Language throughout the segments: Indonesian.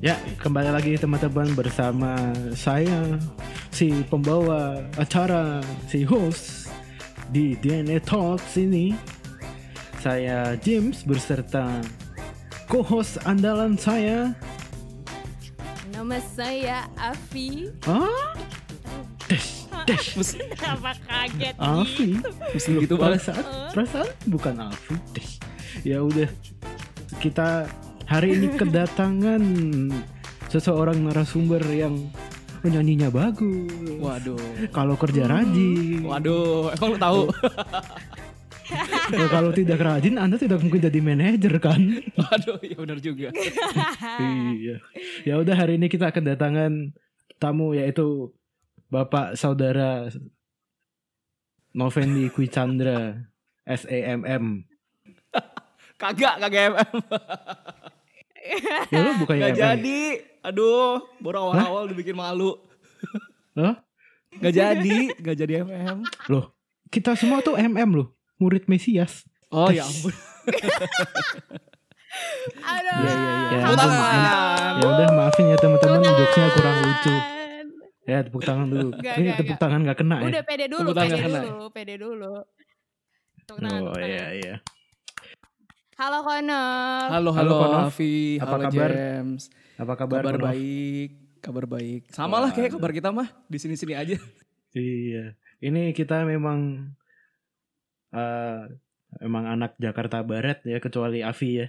Ya, kembali lagi teman-teman bersama saya si pembawa acara, si host di DNA Talks ini. Saya James beserta co-host andalan saya. Nama saya Afi. Ah? Dash, dash. Kenapa kaget Afi. Mesti gitu banget. Perasaan, perasaan bukan Afi. Dash. Ya udah. Kita hari ini kedatangan seseorang narasumber yang menyanyinya bagus. Waduh. Kalau kerja rajin. Waduh, emang lu tahu? Ya, kalau tidak rajin Anda tidak mungkin jadi manajer kan? Waduh, ya benar juga. iya. Ya udah hari ini kita kedatangan tamu yaitu Bapak Saudara Novendi Kwi Chandra SAMM. Kagak, kagak MM. Ya lu bukan Gak jadi. Aduh, baru awal-awal dibikin malu. Hah? Gak jadi, gak jadi MM. Loh, kita semua tuh MM loh, murid Mesias. Oh ya ampun. Aduh. Iya, iya, iya. Tepuk ampun. tangan. Ya udah maafin ya teman-teman jokesnya kurang lucu. Ya tepuk tangan dulu. Enggak, Ini enggak, tepuk enggak. tangan gak kena ya. Udah pede dulu, Tepuk tangan pede kena. dulu, pede dulu. Tepuk tangan, Oh tepuk iya tangan. iya. Halo Konor. Halo, Halo, halo. Afi. Apa halo, kabar? James. Apa kabar? Kabar baik, kabar baik. Sama lah kayak kabar kita mah. Di sini-sini aja. Iya. Ini kita memang eh emang anak Jakarta Barat ya kecuali Avi ya.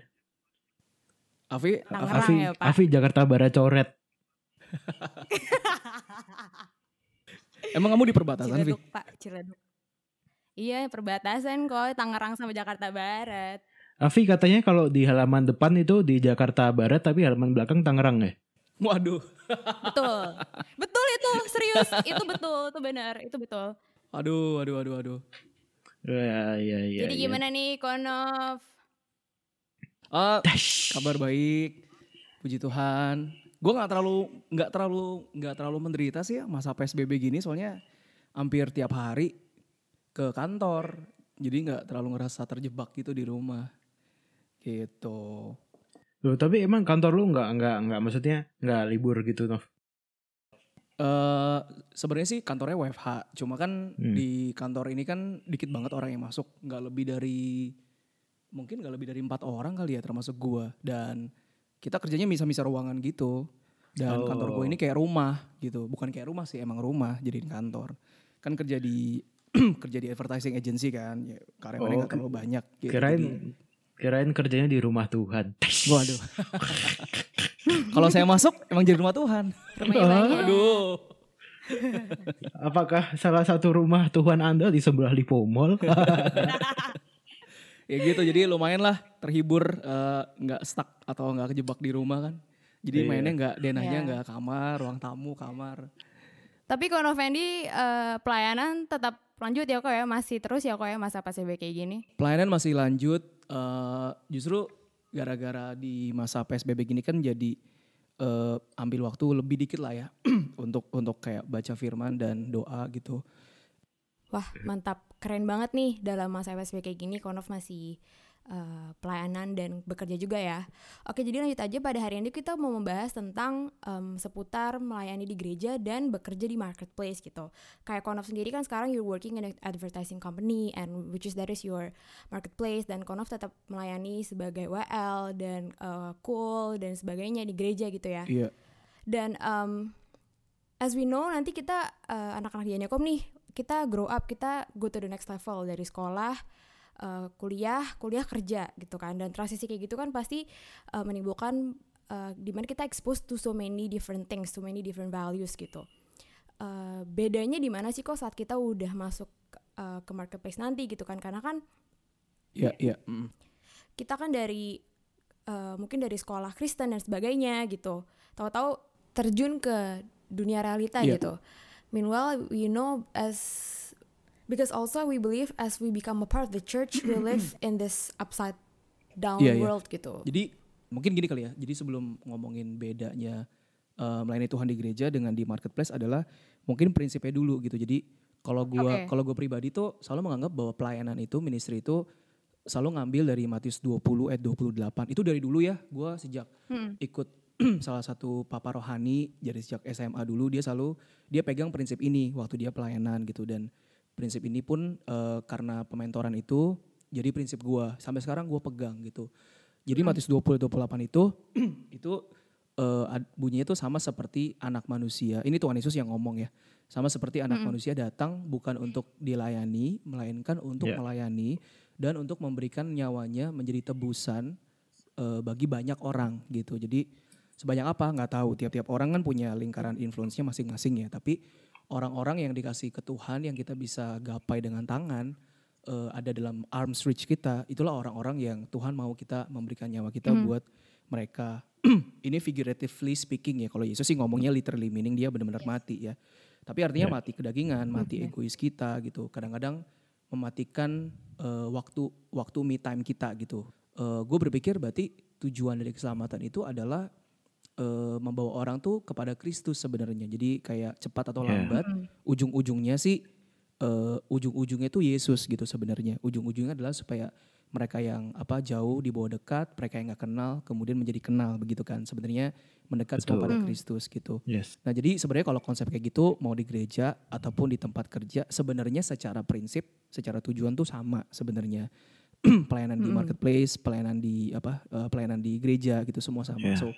Afi, Tangerang Avi, ya, Pak. Avi Jakarta Barat coret. emang kamu di perbatasan? Ciledug, Pak, Ciledug. Iya, perbatasan kok Tangerang sama Jakarta Barat. Avi katanya kalau di halaman depan itu di Jakarta Barat tapi halaman belakang Tangerang ya. Waduh. Betul. betul itu, serius. Itu betul, itu benar, itu betul. Aduh, aduh, aduh, aduh. Iya iya iya. Jadi iya. gimana nih Konov? Ah, Dash. kabar baik puji Tuhan gue nggak terlalu nggak terlalu nggak terlalu menderita sih ya masa psbb gini soalnya hampir tiap hari ke kantor jadi nggak terlalu ngerasa terjebak gitu di rumah gitu Loh, tapi emang kantor lu nggak nggak nggak maksudnya nggak libur gitu Nov? eh sebenarnya sih kantornya WFH cuma kan Hmm. di kantor ini kan dikit banget orang yang masuk nggak lebih dari mungkin nggak lebih dari empat orang kali ya termasuk gua dan kita kerjanya misa-misa ruangan gitu dan Oh. kantor gue ini kayak rumah gitu bukan kayak rumah sih emang rumah jadiin kantor kan kerja di kerja di advertising agency kan ya, karyawannya Oh, nggak terlalu banyak gitu. Kirain Jadi- kirain kerjanya di rumah Tuhan. waduh kalau saya masuk emang jadi rumah Tuhan Rumahnya banyak. aduh Apakah salah satu rumah Tuhan Anda di sebelah Lipo Mall? ya gitu jadi lumayan lah terhibur eh, nggak stuck atau nggak kejebak di rumah kan jadi Iya. mainnya nggak denahnya Iya. nggak kamar ruang tamu kamar Tapi Konov Fendi eh, pelayanan tetap lanjut ya kok ya, masih terus ya kok ya masa PSBB kayak gini. pelayanan masih lanjut eh, justru gara-gara di masa psbb gini kan jadi eh, ambil waktu lebih dikit lah ya untuk untuk kayak baca firman dan doa gitu. Wah mantap, keren banget nih dalam masa PSBB kayak gini Konov masih eh, pelayanan dan bekerja juga ya. Oke jadi lanjut aja pada hari ini kita mau membahas tentang em, seputar melayani di gereja dan bekerja di marketplace gitu. Kayak Konov sendiri kan sekarang you're working in an advertising company and which is that is your marketplace dan Konov tetap melayani sebagai WL dan eh, cool dan sebagainya di gereja gitu ya. iya Dan um, as we know nanti kita uh, anak-anak di Anekom nih kita grow up kita go to the next level dari sekolah uh, kuliah kuliah kerja gitu kan. Dan transisi kayak gitu kan pasti uh, menimbulkan uh, di mana kita exposed to so many different things so many different values gitu. Uh, bedanya di mana sih kok saat kita udah masuk uh, ke marketplace nanti gitu kan. Karena kan iya iya mm. kita kan dari uh, mungkin dari sekolah Kristen dan sebagainya gitu. Tahu-tahu terjun ke dunia realita Iya. gitu. Meanwhile we know as because also we believe as we become a part of the church we live in this upside down Iya, iya. world gitu Jadi mungkin gini kali ya. Jadi sebelum ngomongin bedanya eh, melayani Tuhan di gereja dengan di marketplace adalah mungkin prinsipnya dulu gitu. Jadi kalau gua Oke. kalau gue pribadi tuh selalu menganggap bahwa pelayanan itu ministry itu selalu ngambil dari Matius 20 ayat 28. Itu dari dulu ya. Gua sejak Hmm. ikut salah satu papa rohani dari sejak SMA dulu dia selalu dia pegang prinsip ini waktu dia pelayanan gitu dan prinsip ini pun eh, karena pementoran itu jadi prinsip gua sampai sekarang gua pegang gitu. Jadi Matius 20 28 itu itu ad- bunyinya itu sama seperti anak manusia. Ini Tuhan Yesus yang ngomong ya. Sama seperti anak manusia datang bukan untuk dilayani melainkan untuk Ya. melayani dan untuk memberikan nyawanya menjadi tebusan eh, bagi banyak orang gitu. Jadi sebanyak apa nggak tahu. Tiap-tiap orang kan punya lingkaran influence-nya masing-masing ya. Tapi orang-orang yang dikasih ke Tuhan yang kita bisa gapai dengan tangan eh, ada dalam arms reach kita. Itulah orang-orang yang Tuhan mau kita memberikan nyawa kita buat mereka. Ini figuratively speaking ya. Kalau Yesus sih ngomongnya literally meaning dia benar-benar mati ya. Tapi artinya mati kedagingan, mati egois kita gitu. Kadang-kadang mematikan eh, waktu waktu me time kita gitu. gue berpikir berarti tujuan dari keselamatan itu adalah eh, membawa orang tuh kepada Kristus sebenarnya. Jadi kayak cepat atau Yeah. lambat, ujung-ujungnya sih eh, ujung-ujungnya itu Yesus gitu sebenarnya. Ujung-ujungnya adalah supaya mereka yang apa jauh di bawah dekat, mereka yang nggak kenal kemudian menjadi kenal begitu kan. Sebenarnya mendekat Betul. pada Kristus gitu. Yes. Nah jadi sebenarnya kalau konsep kayak gitu mau di gereja ataupun di tempat kerja sebenarnya secara prinsip, secara tujuan tuh sama sebenarnya. pelayanan di marketplace, pelayanan di apa, eh, pelayanan di gereja gitu semua sama. Yeah. So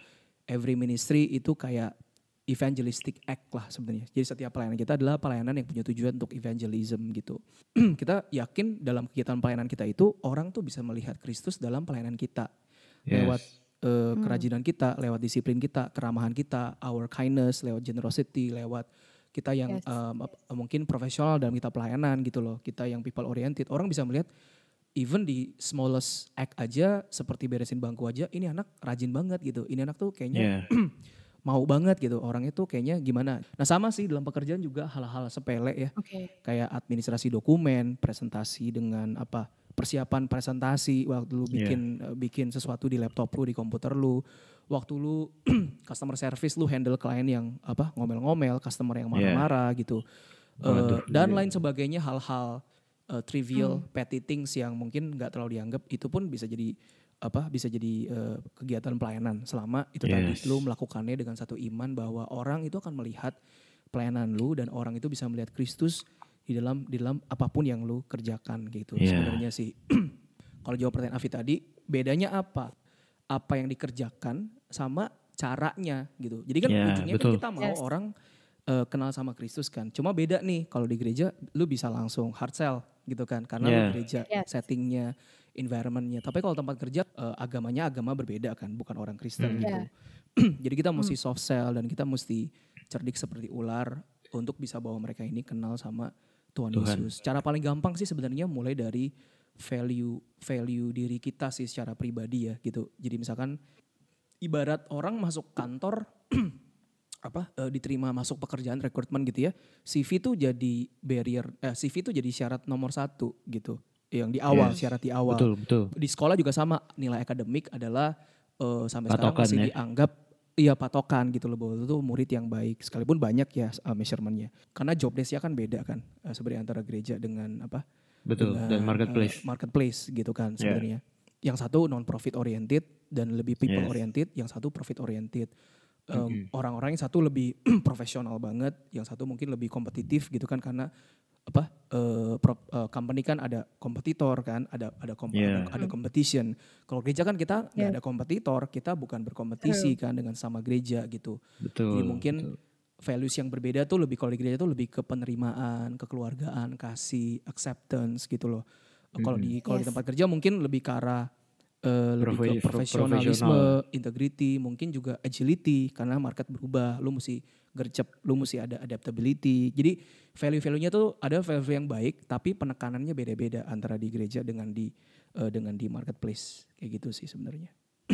every ministry itu kayak evangelistic act lah sebenarnya. Jadi setiap pelayanan kita adalah pelayanan yang punya tujuan untuk evangelism gitu. kita yakin dalam kegiatan pelayanan kita itu orang tuh bisa melihat Kristus dalam pelayanan kita Yes. lewat eh, kerajinan kita, lewat disiplin kita, keramahan kita, our kindness, lewat generosity, lewat kita yang Yes. ap- mungkin profesional dalam kita pelayanan gitu loh, kita yang people oriented, orang bisa melihat even di smallest act aja seperti beresin bangku aja, ini anak rajin banget gitu, ini anak tuh kayaknya Yeah. mau banget gitu, orang itu kayaknya gimana. Nah sama sih dalam pekerjaan juga hal-hal sepele ya, Oke. kayak administrasi dokumen, presentasi dengan apa persiapan presentasi waktu lu Iya. bikin eh, bikin sesuatu di laptop lu di komputer lu, waktu lu customer service lu handle klien yang apa ngomel-ngomel, customer yang Iya. marah-marah gitu, Eh, Waduh, dan iya. lain sebagainya hal-hal eh, trivial petty things yang mungkin nggak terlalu dianggap itu pun bisa jadi apa bisa jadi eh, kegiatan pelayanan. Selama itu tadi Yes. lu melakukannya dengan satu iman bahwa orang itu akan melihat pelayanan lu dan orang itu bisa melihat Kristus di dalam di dalam apa pun yang lu kerjakan gitu. Yeah. sebenarnya sih. Kalau jawab pertanyaan Afi tadi bedanya apa? Apa yang dikerjakan sama caranya gitu. Jadi kan Yeah, ujungnya kan kita mau Yes. orang eh, kenal sama Kristus kan cuma beda nih kalau di gereja lu bisa langsung hard sell gitu kan karena lu Yeah. gereja Yes. settingnya environmentnya tapi kalau tempat kerja eh, agamanya agama berbeda kan bukan orang Kristen Hmm. gitu jadi kita mesti soft sell dan kita mesti cerdik seperti ular untuk bisa bawa mereka ini kenal sama Tuhan, Tuhan. Yesus. Cara paling gampang sih sebenarnya mulai dari value value diri kita sih secara pribadi ya gitu. Jadi misalkan ibarat orang masuk kantor apa eh, diterima masuk pekerjaan rekrutmen gitu ya CV tuh jadi barrier eh, CV tuh jadi syarat nomor satu gitu yang di awal Yes. syarat di awal Betul, betul. di sekolah juga sama nilai akademik adalah eh, sampai sekarang Patokan masih ya. dianggap iya patokan gitu loh bahwa itu murid yang baik sekalipun banyak ya uh, measurementnya karena job desk-nya kan beda kan eh, sebenarnya antara gereja dengan apa Betul. dengan, Dan marketplace. eh, marketplace gitu kan Yeah. sebenarnya yang satu non profit oriented dan lebih people Yes. oriented yang satu profit oriented Um, orang-orang yang satu lebih profesional banget yang satu mungkin lebih kompetitif gitu kan karena apa eh, pro- eh, company kan ada kompetitor kan ada ada kom- Yeah. ada, ada competition kalau gereja kan kita nggak Yeah. ada kompetitor kita bukan berkompetisi kan dengan sama gereja gitu Betul. jadi mungkin betul. values yang berbeda tuh lebih kalau di gereja tuh lebih ke penerimaan kekeluargaan kasih acceptance gitu loh kalau di kalau di Yes. tempat kerja mungkin lebih ke arah eh, lebih ke Profe- pro- profesionalisme profesional. integrity mungkin juga agility karena market berubah lu mesti gercep lu mesti ada adaptability. Jadi value-value-nya tuh ada value yang baik tapi penekanannya beda-beda antara di gereja dengan di eh, dengan di marketplace. Kayak gitu sih sebenarnya.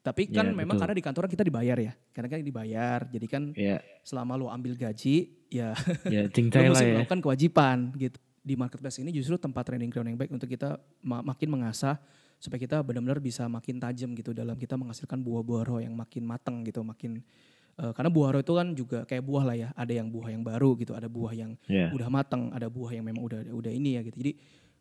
Tapi kan Ya, memang betul. karena di kantor kita dibayar ya. Karena kan dibayar jadi kan Ya, selama lu ambil gaji ya ya lu cincai lah mesti ya. melakukan kewajiban gitu. Di marketplace ini justru tempat training ground yang baik untuk kita ma- makin mengasah supaya kita benar-benar bisa makin tajam gitu dalam kita menghasilkan buah-buah roh yang makin matang gitu makin eh, karena buah roh itu kan juga kayak buah lah ya ada yang buah yang baru gitu ada buah yang Ya. udah matang ada buah yang memang udah udah ini ya gitu jadi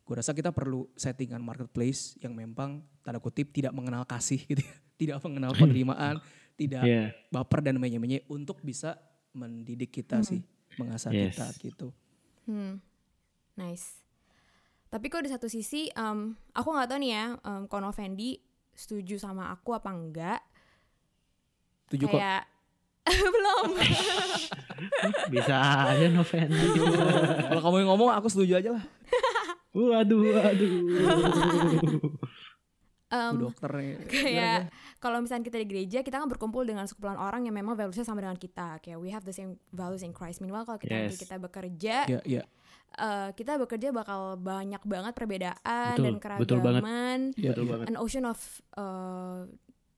gue rasa kita perlu settingan marketplace yang memang tanda kutip tidak mengenal kasih gitu ya. tidak mengenal penerimaan tidak Iya. baper dan menye-menye untuk bisa mendidik kita sih, mengasah Yes. kita gitu. Hmm, nice. Tapi kok di satu sisi, em, aku nggak tahu nih ya, um, Kono Fendi setuju sama aku apa enggak? Setuju kok. Kayak belum. Bisa aja Novendi. Kalau kamu yang ngomong aku setuju aja lah. waduh, waduh. Em, Bu dokter nih. kayak kalau misalnya kita di gereja kita kan berkumpul dengan sekumpulan orang yang memang valuesnya sama dengan kita kayak we have the same values in Christ meanwhile kalau kita Yes. kita bekerja Iya, iya. Eh, kita bekerja bakal banyak banget perbedaan Betul, dan betul banget. keragaman Iya, Betul banget. an ocean of eh,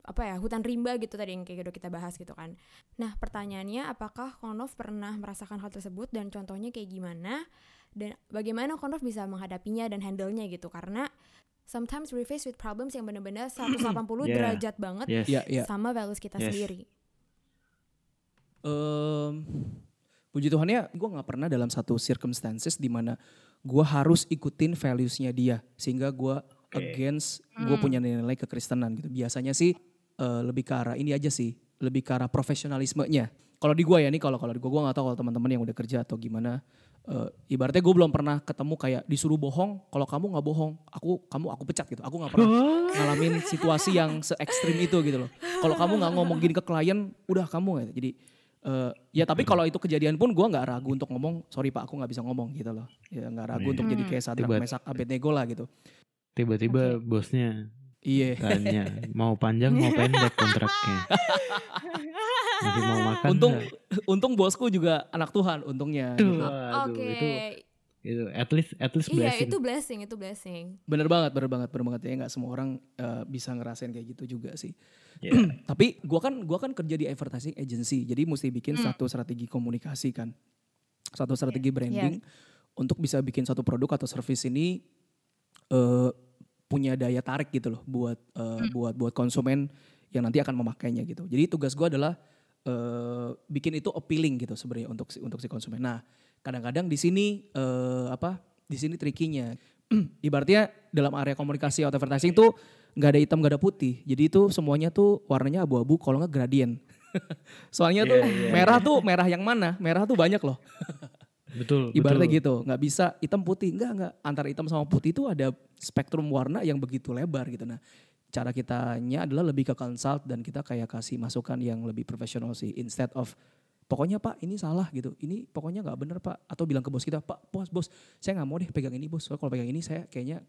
apa ya hutan rimba gitu tadi yang kayak udah kita bahas gitu kan nah pertanyaannya apakah Konov pernah merasakan hal tersebut dan contohnya kayak gimana dan bagaimana Konov bisa menghadapinya dan handle-nya gitu karena sometimes we face with problems yang benar-benar 180 Yeah. derajat banget Yes. Iya, iya. sama values kita Yes. sendiri. Em, puji Tuhan ya, gue nggak pernah dalam satu circumstances di mana gue harus ikutin values-nya dia sehingga gue against gue punya nilai kekristenan gitu. Biasanya sih eh, lebih ke arah ini aja sih, lebih ke arah profesionalismenya. Kalau di gue ya nih, kalau kalau di gue gue nggak tahu kalau teman-teman yang udah kerja atau gimana. Eh, ibaratnya gue belum pernah ketemu kayak disuruh bohong. Kalau kamu nggak bohong, aku kamu aku pecat gitu. Aku nggak pernah ngalamin situasi yang se ekstrim itu gitu loh. Kalau kamu nggak ngomong gini ke klien, udah kamu gitu. Jadi eh, ya tapi kalau itu kejadian pun gue nggak ragu untuk ngomong, sorry pak aku nggak bisa ngomong gitu loh. Ya nggak ragu untuk jadi kayak Sadrak Tiba- Mesak Abednego lah gitu. Tiba-tiba bosnya Iya. tanya mau panjang mau pendek kontraknya. Masih mau makan Untung nggak? untung bosku juga anak Tuhan untungnya. Tuh, gitu. aduh, Oke. itu itu at least at least Iya, blessing. itu blessing, itu blessing. Bener banget, bener banget, bener banget ya nggak semua orang eh, bisa ngerasain kayak gitu juga sih. Iya. Tapi gua kan gua kan kerja di advertising agency, jadi mesti bikin Hmm. satu strategi komunikasi kan, satu strategi Iya. branding untuk bisa bikin satu produk atau service ini eh, punya daya tarik gitu loh buat eh, Hmm. buat buat konsumen yang nanti akan memakainya gitu. Jadi tugas gua adalah eh, bikin itu appealing gitu sebenarnya untuk si, untuk si konsumen. Nah kadang-kadang di sini eh, apa? Di sini trikinya. Ibaratnya dalam area komunikasi atau advertising tuh nggak ada hitam nggak ada putih. Jadi itu semuanya tuh warnanya abu-abu kalau nggak gradien. Soalnya tuh Iya, iya, merah tuh merah yang mana? Merah tuh banyak loh. Betul. Ibaratnya betul. gitu, nggak bisa hitam putih, nggak nggak antara hitam sama putih itu ada spektrum warna yang begitu lebar gitu. Nah, cara kitanya adalah lebih ke consult dan kita kayak kasih masukan yang lebih profesional sih, instead of pokoknya pak ini salah gitu, ini pokoknya nggak bener pak, atau bilang ke bos kita pak bos bos saya nggak mau deh pegang ini bos, soalnya kalau pegang ini saya kayaknya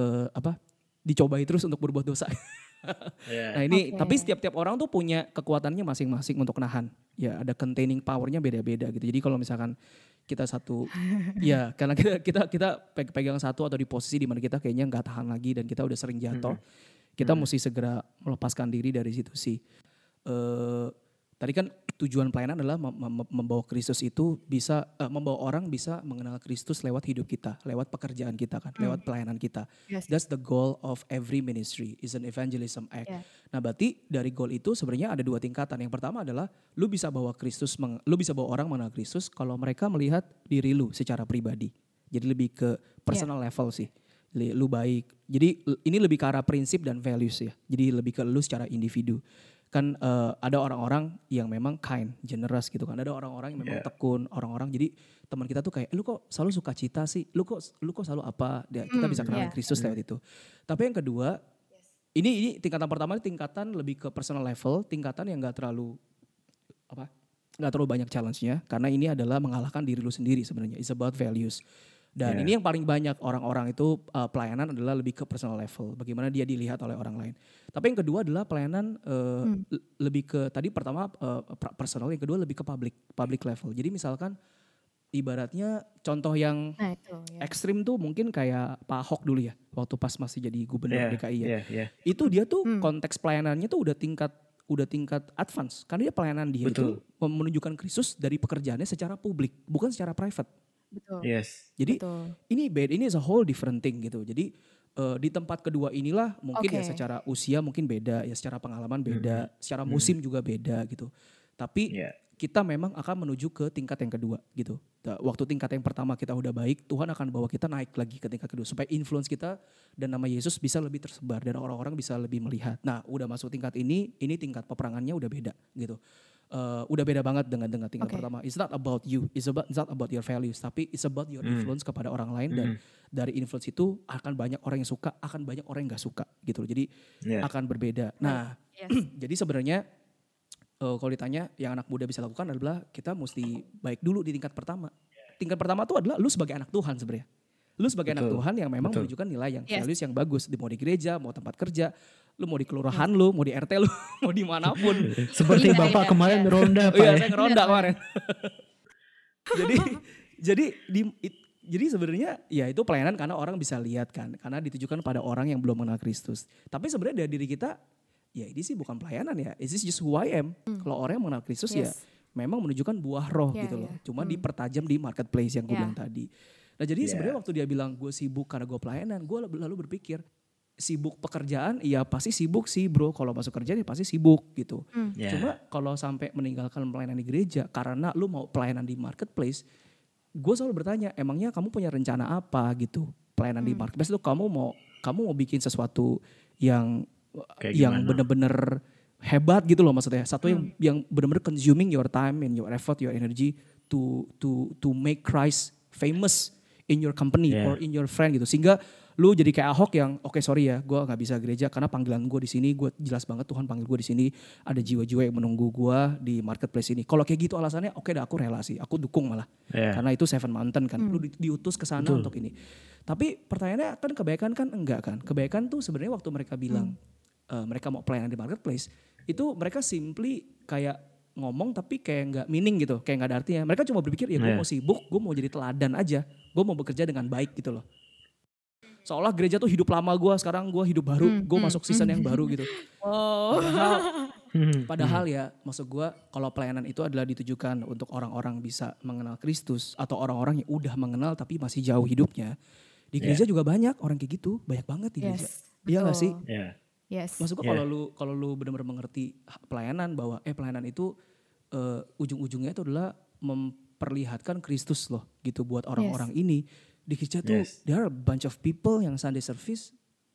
eh, apa dicobai terus untuk berbuat dosa. Iya. Nah ini Oke. tapi setiap-tiap orang tuh punya kekuatannya masing-masing untuk nahan. Ya ada containing powernya beda-beda gitu. Jadi kalau misalkan kita satu, ya karena kita kita kita peg- pegang satu atau di posisi di mana kita kayaknya nggak tahan lagi dan kita udah sering jatuh, kita mesti segera melepaskan diri dari situ sih. Eh tadi kan tujuan pelayanan adalah mem- mem- membawa Kristus itu bisa eh, membawa orang bisa mengenal Kristus lewat hidup kita, lewat pekerjaan kita kan, lewat pelayanan kita. Yes. That's the goal of every ministry is an evangelism act. Yeah. Nah, berarti dari goal itu sebenarnya ada dua tingkatan. Yang pertama adalah lu bisa bawa Kristus, meng- lu bisa bawa orang mengenal Kristus kalau mereka melihat diri lu secara pribadi. Jadi lebih ke personal level sih. Lu baik. Jadi ini lebih ke arah prinsip dan values ya. Jadi lebih ke lu secara individu. Kan eh, ada orang-orang yang memang kind, generous gitu kan. Ada orang-orang yang memang tekun, orang-orang jadi teman kita tuh kayak, "Eh, lu kok selalu suka cita sih? Lu kok lu kok selalu apa? Ya, kita bisa kenalin iya. Kristus lewat itu. Tapi yang kedua, ini ini tingkatan pertama ini tingkatan lebih ke personal level, tingkatan yang nggak terlalu apa? nggak terlalu banyak challenge-nya karena ini adalah mengalahkan diri lu sendiri sebenarnya. It's about values. Dan Yeah. ini yang paling banyak orang-orang itu uh, pelayanan adalah lebih ke personal level, bagaimana dia dilihat oleh orang lain. Tapi yang kedua adalah pelayanan uh, l- lebih ke tadi pertama uh, personal, yang kedua lebih ke public public level. Jadi misalkan ibaratnya contoh yang Nah, itu ya. ekstrim tuh mungkin kayak Pak Ahok dulu ya, waktu pas masih jadi gubernur Iya, DKI ya iya, iya. itu dia tuh Hmm. konteks pelayanannya tuh udah tingkat udah tingkat advance karena dia pelayanan dia Betul. itu menunjukkan Kristus dari pekerjaannya secara publik bukan secara private Betul. Yes. jadi Betul. ini beda ini is a whole different thing gitu jadi eh, di tempat kedua inilah mungkin ya Oke. secara usia mungkin beda ya secara pengalaman beda secara musim juga beda gitu tapi Iya. kita memang akan menuju ke tingkat yang kedua gitu. Waktu tingkat yang pertama kita udah baik, Tuhan akan bawa kita naik lagi ke tingkat kedua supaya influence kita dan nama Yesus bisa lebih tersebar dan orang-orang bisa lebih melihat. Nah, udah masuk tingkat ini, ini tingkat peperangannya udah beda gitu. Eh, udah beda banget dengan dengan tingkat Oke. pertama. It's not about you, it's about it's not about your values, tapi it's about your Hmm. influence kepada orang lain dan dari influence itu akan banyak orang yang suka, akan banyak orang yang nggak suka gitu loh. Jadi Ya. akan berbeda. Nah, Yes. jadi sebenarnya eh, kalau ditanya yang anak muda bisa lakukan adalah kita mesti baik dulu di tingkat pertama. Tingkat pertama itu adalah lu sebagai anak Tuhan sebenarnya. Lu sebagai anak Betul. Tuhan yang memang Betul. menunjukkan nilai yang Yes. values yang bagus. Di mau di gereja, mau tempat kerja, lu mau di kelurahan lu, mau di RT lu, mau di mana pun. Seperti Iya, Bapak iya, kemarin iya. ronda Oh Pak iya, ya. saya ngeronda kemarin. jadi jadi di it- jadi sebenarnya ya itu pelayanan karena orang bisa lihat kan, karena ditujukan pada orang yang belum mengenal Kristus. Tapi sebenarnya dari diri kita ya ini sih bukan pelayanan ya, this is just who I am. Kalau orang yang mengenal Kristus ya Yes. memang menunjukkan buah roh Ya, gitu loh. ya. Cuma Hmm. dipertajam di marketplace yang gue Ya. bilang tadi. Nah jadi Ya. sebenarnya waktu dia bilang gue sibuk karena gue pelayanan, gue lalu berpikir sibuk pekerjaan, iya pasti sibuk sih bro. Kalau masuk kerja ya pasti sibuk gitu. Ya. Cuma kalau sampai meninggalkan pelayanan di gereja karena lu mau pelayanan di marketplace, gue selalu bertanya, emangnya kamu punya rencana apa gitu? Pelayanan di Hmm. marketplace itu kamu mau kamu mau bikin sesuatu yang Kayak yang gimana? bener-bener hebat gitu loh maksudnya. Satu yang Hmm. yang bener-bener consuming your time and your effort, your energy to to to make Christ famous in your company Yeah. or in your friend gitu. Sehingga lu jadi kayak Ahok yang oke sorry ya, gue nggak bisa gereja karena panggilan gue di sini, gue jelas banget Tuhan panggil gue di sini. Ada jiwa-jiwa yang menunggu gue di marketplace ini. Kalau kayak gitu alasannya, oke dah aku relasi, aku dukung malah. Ya. Karena itu Seven Mountain kan, Hmm. lu di- diutus ke sana untuk ini. Tapi pertanyaannya kan kebaikan kan enggak kan? Kebaikan tuh sebenarnya waktu mereka bilang eh, mereka mau pelayanan di marketplace, itu mereka simply kayak ngomong tapi kayak nggak meaning gitu, kayak nggak ada artinya. Mereka cuma berpikir ya gue Iya. mau sibuk, gue mau jadi teladan aja, gue mau bekerja dengan baik gitu loh. Seolah gereja tuh hidup lama gue, sekarang gue hidup baru, Hmm, gue hmm, masuk season hmm. yang baru gitu. Oh. Padahal Hmm. Padahal ya, maksud gua kalau pelayanan itu adalah ditujukan untuk orang-orang bisa mengenal Kristus atau orang-orang yang udah mengenal tapi masih jauh hidupnya. Di Ya. gereja juga banyak orang kayak gitu, banyak banget di gereja. Yes. Iya betul. sih? Ya. Yes. Maksud gua Iya. kalau lu kalau lu benar-benar mengerti pelayanan bahwa eh pelayanan itu eh, ujung-ujungnya itu adalah memperlihatkan Kristus loh gitu buat orang-orang ini. Di gereja tuh Yes. there are a bunch of people yang Sunday service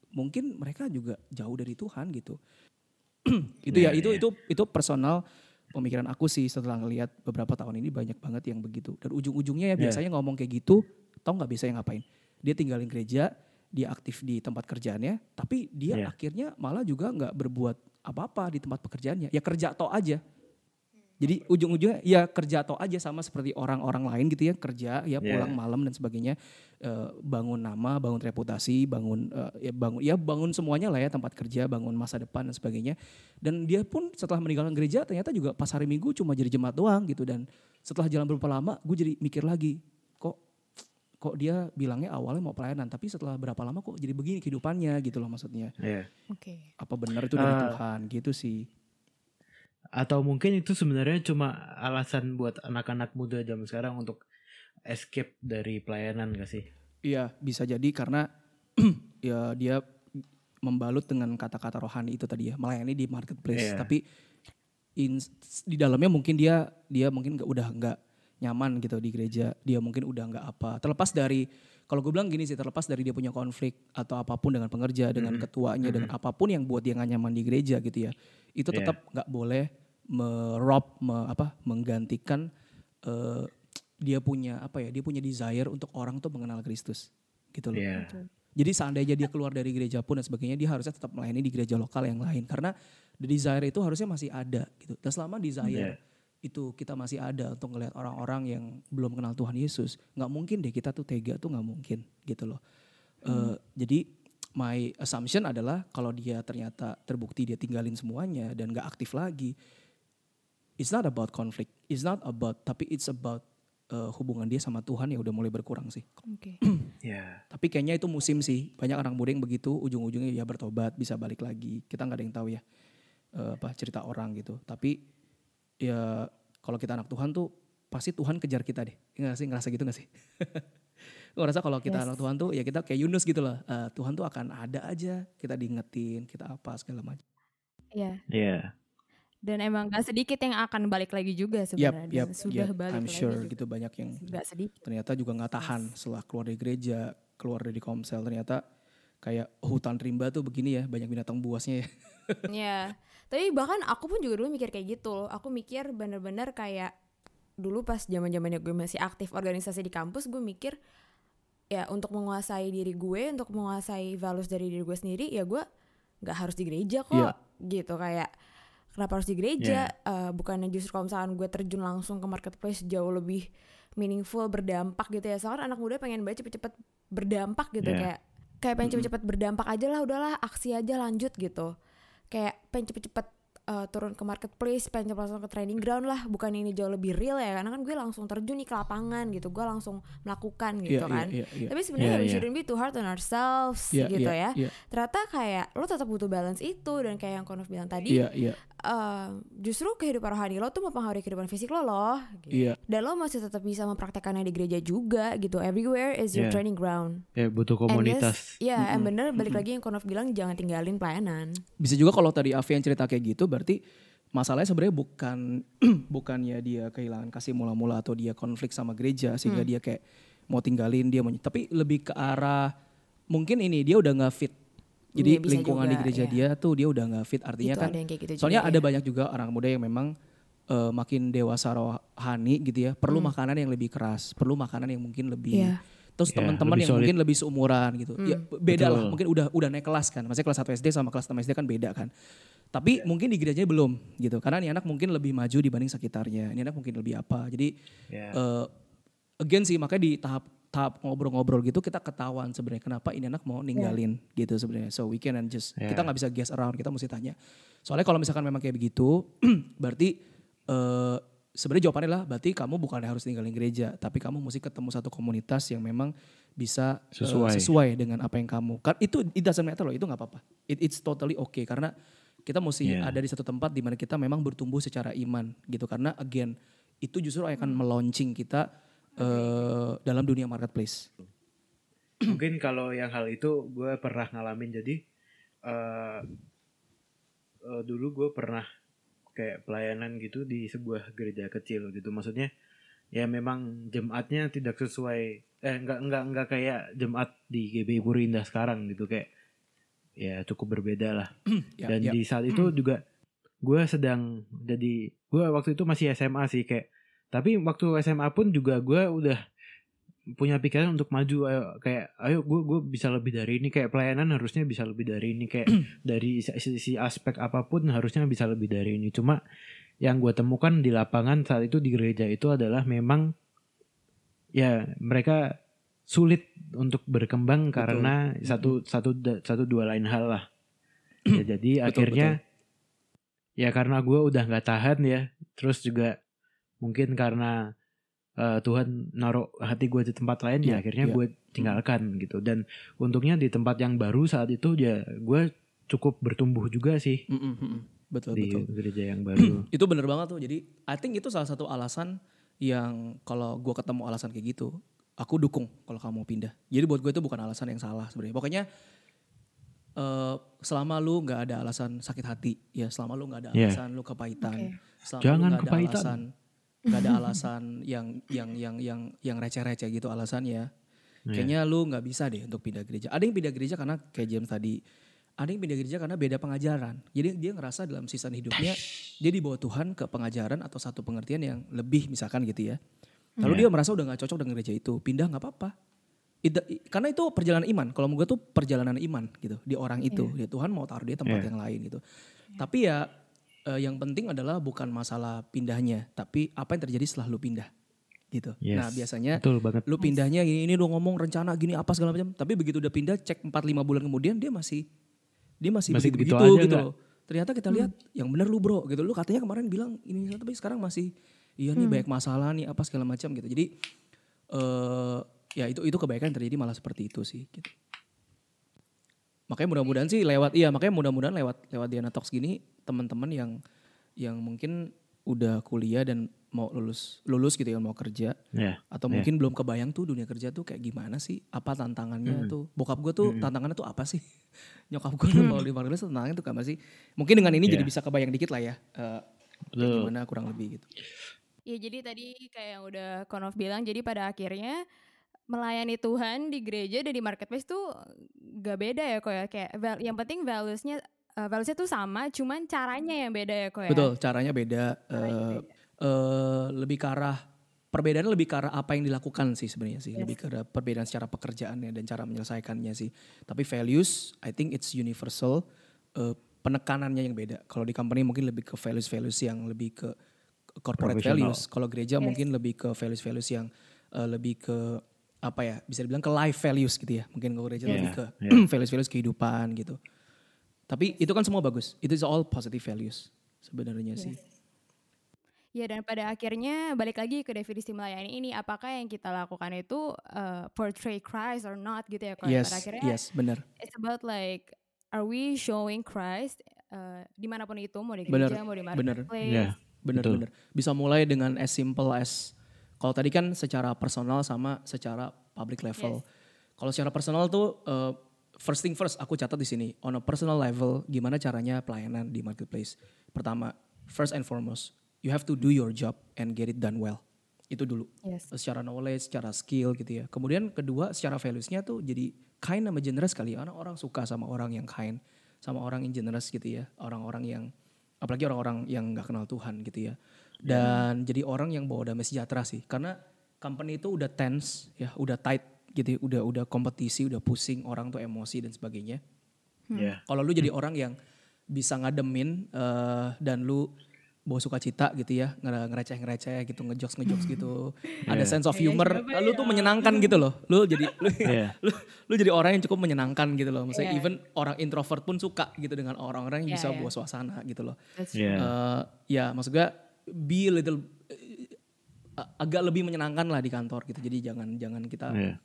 mungkin mereka juga jauh dari Tuhan gitu. itu ya Iya, itu iya. itu itu personal pemikiran aku sih setelah ngelihat beberapa tahun ini banyak banget yang begitu dan ujung-ujungnya ya Iya. biasanya ngomong kayak gitu tau nggak biasanya ngapain dia tinggalin gereja dia aktif di tempat kerjaannya tapi dia Iya. akhirnya malah juga nggak berbuat apa-apa di tempat pekerjaannya ya kerja toh aja jadi ujung-ujungnya ya kerja toh aja sama seperti orang-orang lain gitu ya kerja ya Iya. pulang malam dan sebagainya Eh, bangun nama bangun reputasi bangun eh, ya bangun ya bangun semuanya lah ya tempat kerja bangun masa depan dan sebagainya dan dia pun setelah meninggalkan gereja ternyata juga pas hari minggu cuma jadi jemaat doang gitu dan setelah jalan beberapa lama gue jadi mikir lagi kok kok dia bilangnya awalnya mau pelayanan tapi setelah berapa lama kok jadi begini kehidupannya gitu loh maksudnya Ya. Oke. apa benar itu dari Eh, Tuhan gitu sih Atau mungkin itu sebenarnya cuma alasan buat anak-anak muda zaman sekarang untuk escape dari pelayanan gak sih? Iya, bisa jadi karena ya dia membalut dengan kata-kata rohani itu tadi ya, melayani di marketplace. Iya. Tapi in, di dalamnya mungkin dia dia mungkin nggak udah nggak nyaman gitu di gereja. Dia mungkin udah nggak apa. Terlepas dari kalau gue bilang gini sih, terlepas dari dia punya konflik atau apa pun dengan pengerja, dengan Mhm. ketuanya, dengan apa pun yang buat dia nggak nyaman di gereja gitu ya, itu tetap nggak boleh merob, me, apa, menggantikan eh, dia punya apa ya, dia punya desire untuk orang tuh mengenal Kristus gitu loh. Ya. Jadi seandainya dia keluar dari gereja pun dan sebagainya, dia harusnya tetap melayani di gereja lokal yang lain karena the desire itu harusnya masih ada gitu. Dan selama desire Iya. Itu kita masih ada untuk ngelihat orang-orang yang belum kenal Tuhan Yesus, nggak mungkin deh kita tuh tega tuh nggak mungkin gitu loh. Eh, jadi my assumption adalah kalau dia ternyata terbukti dia tinggalin semuanya dan nggak aktif lagi, it's not about conflict, it's not about tapi it's about eh, hubungan dia sama Tuhan yang udah mulai berkurang sih. Oke. Ya. Tapi kayaknya itu musim sih. Banyak anak muda yang begitu ujung-ujungnya ya bertobat bisa balik lagi. Kita nggak ada yang tahu ya eh, apa cerita orang gitu. Tapi ya kalau kita anak Tuhan tuh pasti Tuhan kejar kita deh. Enggak sih ngerasa gitu gak sih? Gue ngerasa kalau kita Yes. anak Tuhan tuh ya kita kayak Yunus gitu loh. Eh, Tuhan tuh akan ada aja. Kita diingetin, kita apa segala macam. Iya. Ya. Dan emang gak sedikit yang akan balik lagi juga sebenarnya. yap, Dan sudah yap. balik I'm lagi sure juga. gitu banyak yang Gak sedikit. ternyata juga nggak tahan setelah keluar dari gereja, keluar dari komsel ternyata kayak hutan rimba tuh begini ya, banyak binatang buasnya ya. Iya. Tapi bahkan aku pun juga dulu mikir kayak gitu loh. Aku mikir bener-bener kayak dulu pas zaman zamannya gue masih aktif organisasi di kampus, gue mikir ya untuk menguasai diri gue, untuk menguasai values dari diri gue sendiri, ya gue nggak harus di gereja kok, Iya. gitu kayak kenapa harus di gereja? Eh, bukannya justru kalau misalkan gue terjun langsung ke marketplace jauh lebih meaningful, berdampak gitu ya. Soalnya anak muda pengen banget cepet-cepet berdampak gitu Iya. kayak kayak pengen cepet-cepet berdampak aja lah, udahlah aksi aja lanjut gitu kayak pengen cepet-cepet uh, turun ke marketplace, pengen langsung ke training ground lah, bukan ini jauh lebih real ya, karena kan gue langsung terjun nih ke lapangan gitu, gue langsung melakukan gitu Iya, kan. iya, iya, iya. Tapi sebenarnya Iya, we iya. shouldn't be too hard on ourselves Iya, gitu iya, ya. iya. Ternyata kayak lo tetap butuh balance itu dan kayak yang Konov bilang tadi, Iya, iya, uh, justru kehidupan rohani lo tuh mempengaruhi kehidupan fisik lo loh. Gitu. iya. Dan lo masih tetap bisa mempraktekannya di gereja juga gitu. Everywhere is your Iya. training ground. Ya butuh And komunitas. yes, Iya, and bener balik lagi yang Konov bilang jangan tinggalin pelayanan. Bisa juga kalau tadi Avi yang cerita kayak gitu berarti masalahnya sebenarnya bukan bukannya dia kehilangan kasih mula-mula atau dia konflik sama gereja sehingga Hmm. dia kayak mau tinggalin dia mau tapi lebih ke arah mungkin ini dia udah nggak fit. Jadi bisa lingkungan di juga, gereja iya. dia tuh dia udah nggak fit artinya Itu kan. ada gitu soalnya juga, ada ya. banyak juga orang muda yang memang eh, makin dewasa rohani gitu ya, perlu makanan yang lebih keras, perlu makanan yang mungkin lebih Hmm. Iya. terus Ya, teman-teman lebih yang solid. mungkin lebih seumuran gitu. Ya Hmm. beda lah, mungkin udah udah naik kelas kan. Maksudnya kelas 1 SD sama kelas 6 SD kan beda kan. Tapi mungkin di gerejanya belum gitu. Karena nih anak mungkin lebih maju dibanding sekitarnya. Ini anak mungkin lebih apa. Jadi Ya. eh, again sih makanya di tahap tahap ngobrol-ngobrol gitu kita ketahuan sebenarnya kenapa ini anak mau ninggalin gitu sebenarnya. So we can and just Ya. kita nggak bisa guess around, kita mesti tanya. Soalnya kalau misalkan memang kayak begitu, berarti eh sebenarnya jawabannya lah berarti kamu bukan harus ninggalin gereja, tapi kamu mesti ketemu satu komunitas yang memang bisa eh, Sesuai. sesuai dengan apa yang kamu. Kan itu it doesn't matter loh, itu nggak apa-apa. It, it's totally okay karena kita mesti Yeah. ada di satu tempat di mana kita memang bertumbuh secara iman gitu karena again itu justru akan melaunching kita eh, dalam dunia marketplace. Mungkin kalau yang hal itu gue pernah ngalamin jadi eh eh, dulu gue pernah kayak pelayanan gitu di sebuah gereja kecil gitu. Maksudnya ya memang jemaatnya tidak sesuai eh enggak enggak enggak kayak jemaat di GB Puri Indah sekarang gitu kayak ya cukup berbeda lah. Ya, Dan ya. di saat itu juga gue sedang jadi gue waktu itu masih SMA sih kayak tapi waktu SMA pun juga gue udah punya pikiran untuk maju ayo kayak ayo gue gue bisa lebih dari ini. Kayak pelayanan harusnya bisa lebih dari ini. Kayak dari sisi aspek apa pun harusnya bisa lebih dari ini. Cuma yang gue temukan di lapangan saat itu di gereja itu adalah memang ya mereka sulit untuk berkembang Betul. karena satu satu satu dua lain hal lah. Ya, jadi Betul, akhirnya ya karena gue udah nggak tahan ya terus juga mungkin karena eh, Tuhan naruh hati gue di tempat lain ya Iya, akhirnya iya. gue tinggalkan gitu dan untungnya di tempat yang baru saat itu ya gue cukup bertumbuh juga sih Mm, mm, mm, mm. Betul di betul. gereja yang baru itu bener banget tuh. Jadi I think itu salah satu alasan yang kalau gua ketemu alasan kayak gitu, aku dukung kalau kamu mau pindah. Jadi buat gue itu bukan alasan yang salah sebenarnya. Pokoknya eh, selama lu nggak ada alasan sakit hati, ya selama lu nggak ada Yeah. alasan lu kepahitan, Oke. selama Jangan lu nggak ada kepahitan. alasan, nggak ada alasan yang yang yang yang yang receh-receh gitu alasannya. Iya. Kayaknya lu nggak bisa deh untuk pindah gereja. Ada yang pindah gereja karena kayak James tadi. Ada yang pindah gereja karena beda pengajaran. Jadi dia ngerasa dalam season hidupnya dia dibawa Tuhan ke pengajaran atau satu pengertian yang lebih misalkan gitu ya. Lalu Iya. dia merasa udah nggak cocok dengan gereja itu, pindah nggak apa-apa. Karena itu perjalanan iman. Kalau menurut gue tuh perjalanan iman gitu di orang itu. Ya Tuhan mau taruh dia tempat Iya. yang lain gitu. Tapi ya eh, yang penting adalah bukan masalah pindahnya, tapi apa yang terjadi setelah lu pindah gitu. Yes. Nah biasanya betul banget lu pindahnya gini ini lu ngomong rencana gini apa segala macam tapi begitu udah pindah cek 4 5 bulan kemudian dia masih dia masih, Masih begitu, begitu aja gitu loh. Ternyata kita lihat yang benar lu bro gitu. Lu katanya kemarin bilang ini tapi sekarang masih iya nih banyak masalah nih apa segala macam gitu. Jadi eh ya itu itu kebaikan terjadi malah seperti itu sih gitu. Makanya mudah-mudahan sih lewat iya makanya mudah-mudahan lewat lewat Diana Talks gini teman-teman yang yang mungkin udah kuliah dan mau lulus lulus gitu ya mau kerja Ya. atau Iya. mungkin belum kebayang tuh dunia kerja tuh kayak gimana sih apa tantangannya Mm. tuh bokap gue tuh Mm. tantangannya tuh apa sih nyokap gue tuh mau di rilis tantangannya tuh apa sih mungkin dengan ini jadi Iya. bisa kebayang dikit lah ya eh, Betul. gimana kurang lebih gitu Ya jadi tadi kayak yang udah Konov bilang jadi pada akhirnya melayani Tuhan di gereja dan di marketplace tuh gak beda ya kok ya. Kayak val- yang penting valuesnya uh, valuesnya tuh sama cuman caranya yang beda ya kok ya. betul caranya beda. Caranya eh, beda. eh, lebih ke arah perbedaannya lebih ke arah apa yang dilakukan sih sebenarnya sih. Yes. lebih ke arah perbedaan secara pekerjaannya dan cara menyelesaikannya sih. Tapi values I think it's universal. Eh, penekanannya yang beda. Kalau di company mungkin lebih ke values values yang lebih ke corporate values. Kalau gereja Yes. mungkin lebih ke values values yang eh, lebih ke apa ya bisa dibilang ke life values gitu ya mungkin kalau gereja Yeah, lebih ke yeah. values values kehidupan gitu tapi itu kan semua bagus itu is all positive values sebenarnya sih Ya dan pada akhirnya balik lagi ke definisi melayani ini apakah yang kita lakukan itu uh, portray Christ or not gitu ya kok. yes Pada akhirnya yes benar it's about like are we showing Christ uh, di mana pun itu mau di Bener, gereja mau di bener. marketplace. Ya. benar Betul. benar bisa mulai dengan as simple as kalau tadi kan secara personal sama secara public level kalau secara personal tuh uh, first thing first aku catat di sini on a personal level gimana caranya pelayanan di marketplace pertama first and foremost you have to do your job and get it done well itu dulu Yes. secara knowledge, secara skill gitu ya. Kemudian kedua secara values-nya tuh jadi kind sama generous kali. Karena orang suka sama orang yang kind, sama orang yang generous gitu ya. Orang-orang yang apalagi orang-orang yang nggak kenal Tuhan gitu ya. Dan jadi orang yang bawa damai sejahtera sih. Karena company itu udah tense ya, udah tight gitu, ya, udah udah kompetisi, udah pusing, orang tuh emosi dan sebagainya. Ya. Kalau lu jadi orang yang bisa ngademin eh, dan lu bawa sukacita gitu ya, ngere- ngereceh-ngereceh gitu, ngejokes-ngejokes gitu. Ada Iya. sense of Kayak humor, siapa lu ya? tuh menyenangkan gitu loh. Lu jadi lu, Iya. lu, lu jadi orang yang cukup menyenangkan gitu loh. Maksudnya Iya. even orang introvert pun suka gitu dengan orang-orang yang Iya, bisa iya. bawa suasana gitu loh. That's Iya. Eh, ya maksud gue be a little eh, agak lebih menyenangkan lah di kantor gitu. Jadi jangan jangan kita Iya.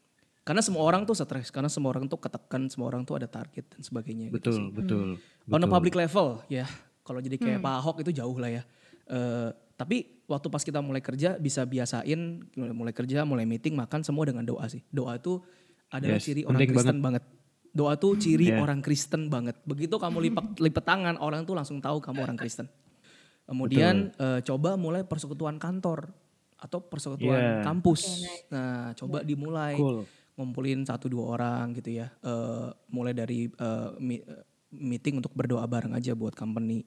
karena semua orang tuh stres, karena semua orang tuh ketekan, semua orang tuh ada target dan sebagainya gitu Betul, sih. betul. On a public level ya, kalau jadi kayak Pak Ahok itu jauh lah ya. Eh, tapi waktu pas kita mulai kerja bisa biasain mulai kerja, mulai meeting, makan semua dengan doa sih. Doa tuh adalah Yes, ciri orang Kristen banget. Doa tuh ciri Yeah. orang Kristen banget. Begitu kamu lipat lipat tangan, orang tuh langsung tahu kamu orang Kristen. Kemudian eh, coba mulai persekutuan kantor atau persekutuan Yeah. kampus. Nah, coba dimulai Cool. ngumpulin satu dua orang gitu ya. Eh, mulai dari eh, mi- eh, meeting untuk berdoa bareng aja buat company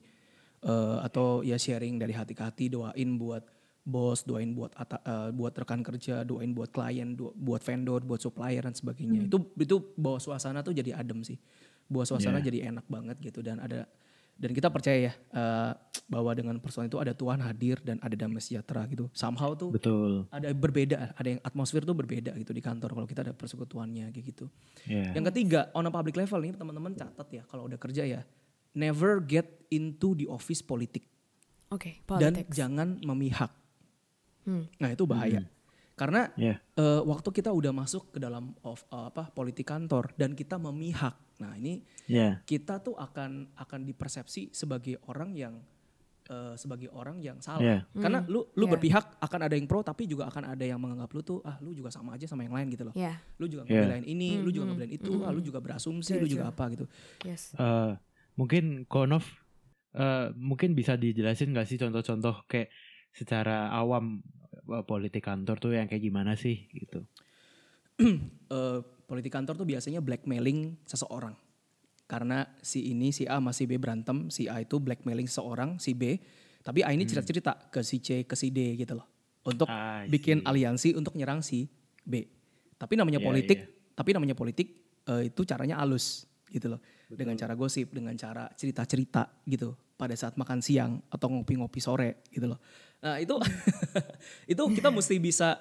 Eh, atau ya sharing dari hati ke hati doain buat bos, doain buat ata- eh, buat rekan kerja, doain buat klien, do- buat vendor, buat supplier dan sebagainya. Itu itu bawa suasana tuh jadi adem sih. Bawa suasana Yeah. jadi enak banget gitu dan ada dan kita percaya ya eh, bahwa dengan personal itu ada Tuhan hadir dan ada damai sejahtera gitu. Somehow tuh Betul. ada berbeda, ada yang atmosfer tuh berbeda gitu di kantor kalau kita ada persekutuannya kayak gitu. Ya. Yang ketiga, on a public level nih teman-teman catat ya kalau udah kerja ya, never get into the office politik Oke, dan politics. jangan memihak. Hmm. Nah itu bahaya. Karena Ya. eh, waktu kita udah masuk ke dalam of, eh, apa politik kantor dan kita memihak, nah ini Ya. kita tuh akan akan dipersepsi sebagai orang yang eh, sebagai orang yang salah. Ya. Karena Hmm, lu lu iya. berpihak akan ada yang pro tapi juga akan ada yang menganggap lu tuh ah lu juga sama aja sama yang lain gitu loh. Ya, Lu juga Yeah. ngebelain ini, lu juga ngebelain itu, ah lu juga berasumsi, True, lu juga true. apa gitu. yes. Eh, mungkin Konov eh, mungkin bisa dijelasin gak sih contoh-contoh kayak secara awam politik kantor tuh yang kayak gimana sih gitu. Eh, politik kantor tuh biasanya blackmailing seseorang. Karena si ini si A masih B berantem, si A itu blackmailing seseorang, si B. Tapi A ini cerita-cerita ke si C, ke si D gitu loh. Untuk Ah, bikin aliansi untuk nyerang si B. Tapi namanya Iya, politik, iya. tapi namanya politik eh, itu caranya halus gitu loh. Dengan cara gosip, dengan cara cerita-cerita gitu pada saat makan siang atau ngopi-ngopi sore gitu loh. Nah, itu itu kita mesti bisa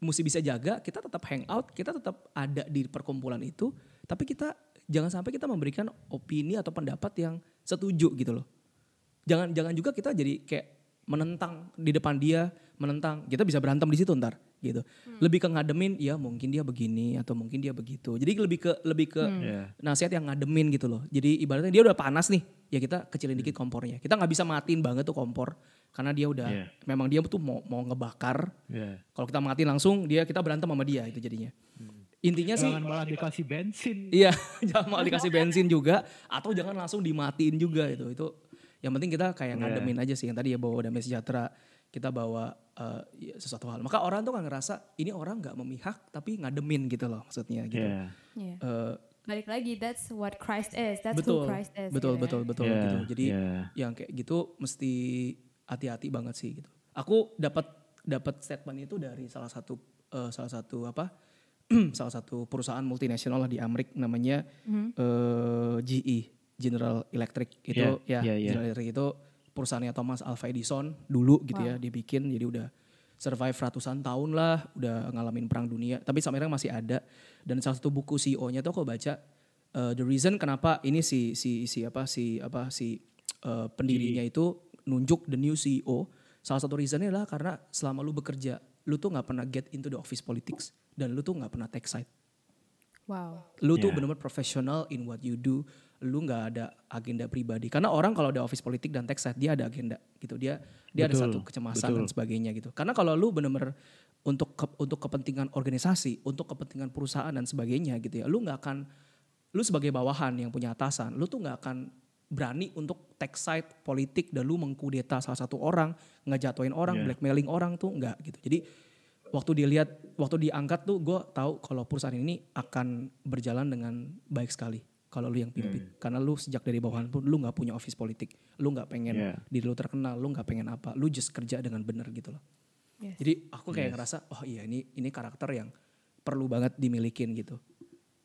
mesti bisa jaga, kita tetap hang out, kita tetap ada di perkumpulan itu, tapi kita jangan sampai kita memberikan opini atau pendapat yang setuju gitu loh. Jangan jangan juga kita jadi kayak menentang di depan dia, menentang. Kita bisa berantem di situ ntar. Gitu. Hmm. Lebih ke ngademin ya mungkin dia begini atau mungkin dia begitu. Jadi lebih ke lebih ke Hmm. Iya. nasihat yang ngademin gitu loh. Jadi ibaratnya dia udah panas nih, ya kita kecilin Hmm. dikit kompornya. Kita nggak bisa matiin banget tuh kompor karena dia udah Iya. memang dia tuh mau mau ngebakar. Iya. Kalau kita matiin langsung dia kita berantem sama dia itu jadinya. Intinya sih Jangan malah dikasih bensin. Iya, jangan malah dikasih bensin juga atau jangan langsung dimatiin juga itu. Itu yang penting kita kayak Iya. ngademin aja sih yang tadi ya bawa damai sejahtera, kita bawa ya, sesuatu hal. Maka orang tuh kan ngerasa ini orang nggak memihak tapi ngademin gitu loh maksudnya gitu. Iya. Iya. Eh, Balik lagi, that's what Christ is. That's betul, who Christ is. betul, gitu betul, ya. betul Iya, gitu. Jadi iya. yang kayak gitu mesti hati-hati banget sih gitu. Aku dapat dapat statement itu dari salah satu eh, salah satu apa? salah satu perusahaan multinasional lah di Amerika namanya Mhm. eh, GE General Electric itu Iya, ya iya, iya. General Electric itu perusahaannya Thomas Alva Edison dulu gitu ya dibikin jadi udah survive ratusan tahun lah udah ngalamin perang dunia. Tapi sampai sekarang masih ada. Dan salah satu buku CEO-nya tuh aku baca eh, the reason kenapa ini si si si apa si apa si eh, pendirinya itu nunjuk the new CEO salah satu reasonnya adalah karena selama lu bekerja lu tuh nggak pernah get into the office politics. Dan lu tuh nggak pernah take side. Wow. lu tuh Yeah. benar-benar profesional in what you do lu nggak ada agenda pribadi. Karena orang kalau ada office politik dan tech side dia ada agenda gitu. Dia dia ada Betul, satu kecemasan dan betul. sebagainya gitu. Karena kalau lu benar-benar untuk ke- untuk kepentingan organisasi untuk kepentingan perusahaan dan sebagainya gitu ya lu nggak akan lu sebagai bawahan yang punya atasan lu tuh nggak akan berani untuk tech side politik dan lu mengkudeta salah satu orang ngejatuhin orang Yeah. blackmailing orang tuh nggak gitu. Jadi waktu dilihat waktu diangkat tuh gue tahu kalau perusahaan ini akan berjalan dengan baik sekali kalau lu yang pimpin karena lu sejak dari bawahan pun lu nggak punya office politik lu nggak pengen Yeah. diri lu terkenal lu nggak pengen apa lu just kerja dengan benar gitu loh Yes. jadi aku kayak ngerasa oh iya ini ini karakter yang perlu banget dimilikin gitu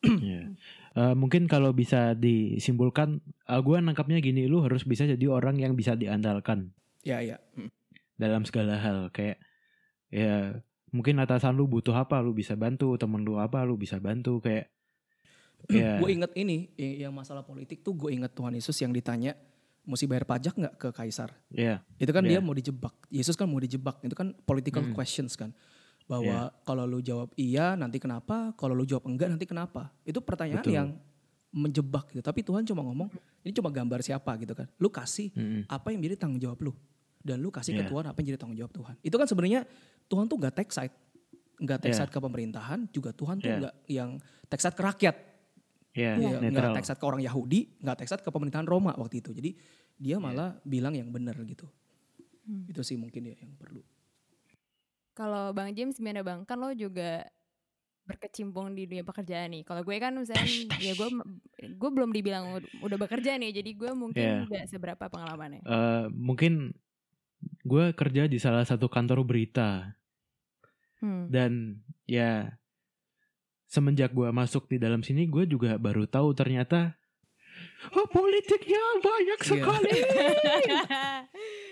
Iya. Eh, mungkin kalau bisa disimpulkan, gue nangkapnya gini, lu harus bisa jadi orang yang bisa diandalkan ya ya Hmm. dalam segala hal. Kayak ya mungkin atasan lu butuh apa, lu bisa bantu. Temen lu apa, lu bisa bantu. Kayak ya gue inget ini yang masalah politik tuh gue inget Tuhan Yesus yang ditanya mesti bayar pajak nggak ke kaisar? Ya itu kan Iya. dia mau dijebak. Yesus kan mau dijebak. Itu kan political Mm. questions kan. Bahwa kalau lu jawab iya nanti kenapa? Kalau lu jawab enggak nanti kenapa? Itu pertanyaan Betul. yang menjebak gitu. Tapi Tuhan cuma ngomong ini cuma gambar siapa? gitu kan. Lu kasih Mm-mm. apa yang jadi tanggung jawab lu. Dan lu kasih ke Iya. Tuhan apa yang jadi tanggung jawab Tuhan. Itu kan sebenarnya Tuhan tuh nggak take side. Nggak take Iya. side ke pemerintahan juga Tuhan tuh Iya. nggak yang take side ke rakyat ya Iya, nggak netral. take side ke orang Yahudi, nggak take side ke pemerintahan Roma waktu itu. Jadi dia malah bilang yang benar gitu. Hmm. Itu sih mungkin ya yang perlu. Kalau Bang James gimana Bang? Kan lo juga berkecimpung di dunia pekerjaan nih. Kalau gue kan misalnya ya gue gue belum dibilang ud- udah bekerja nih, jadi gue mungkin Iya. nggak seberapa pengalamannya. Eh, mungkin gue kerja di salah satu kantor berita Hmm. dan ya semenjak gue masuk di dalam sini gue juga baru tahu ternyata oh, politiknya banyak Iya. sekali.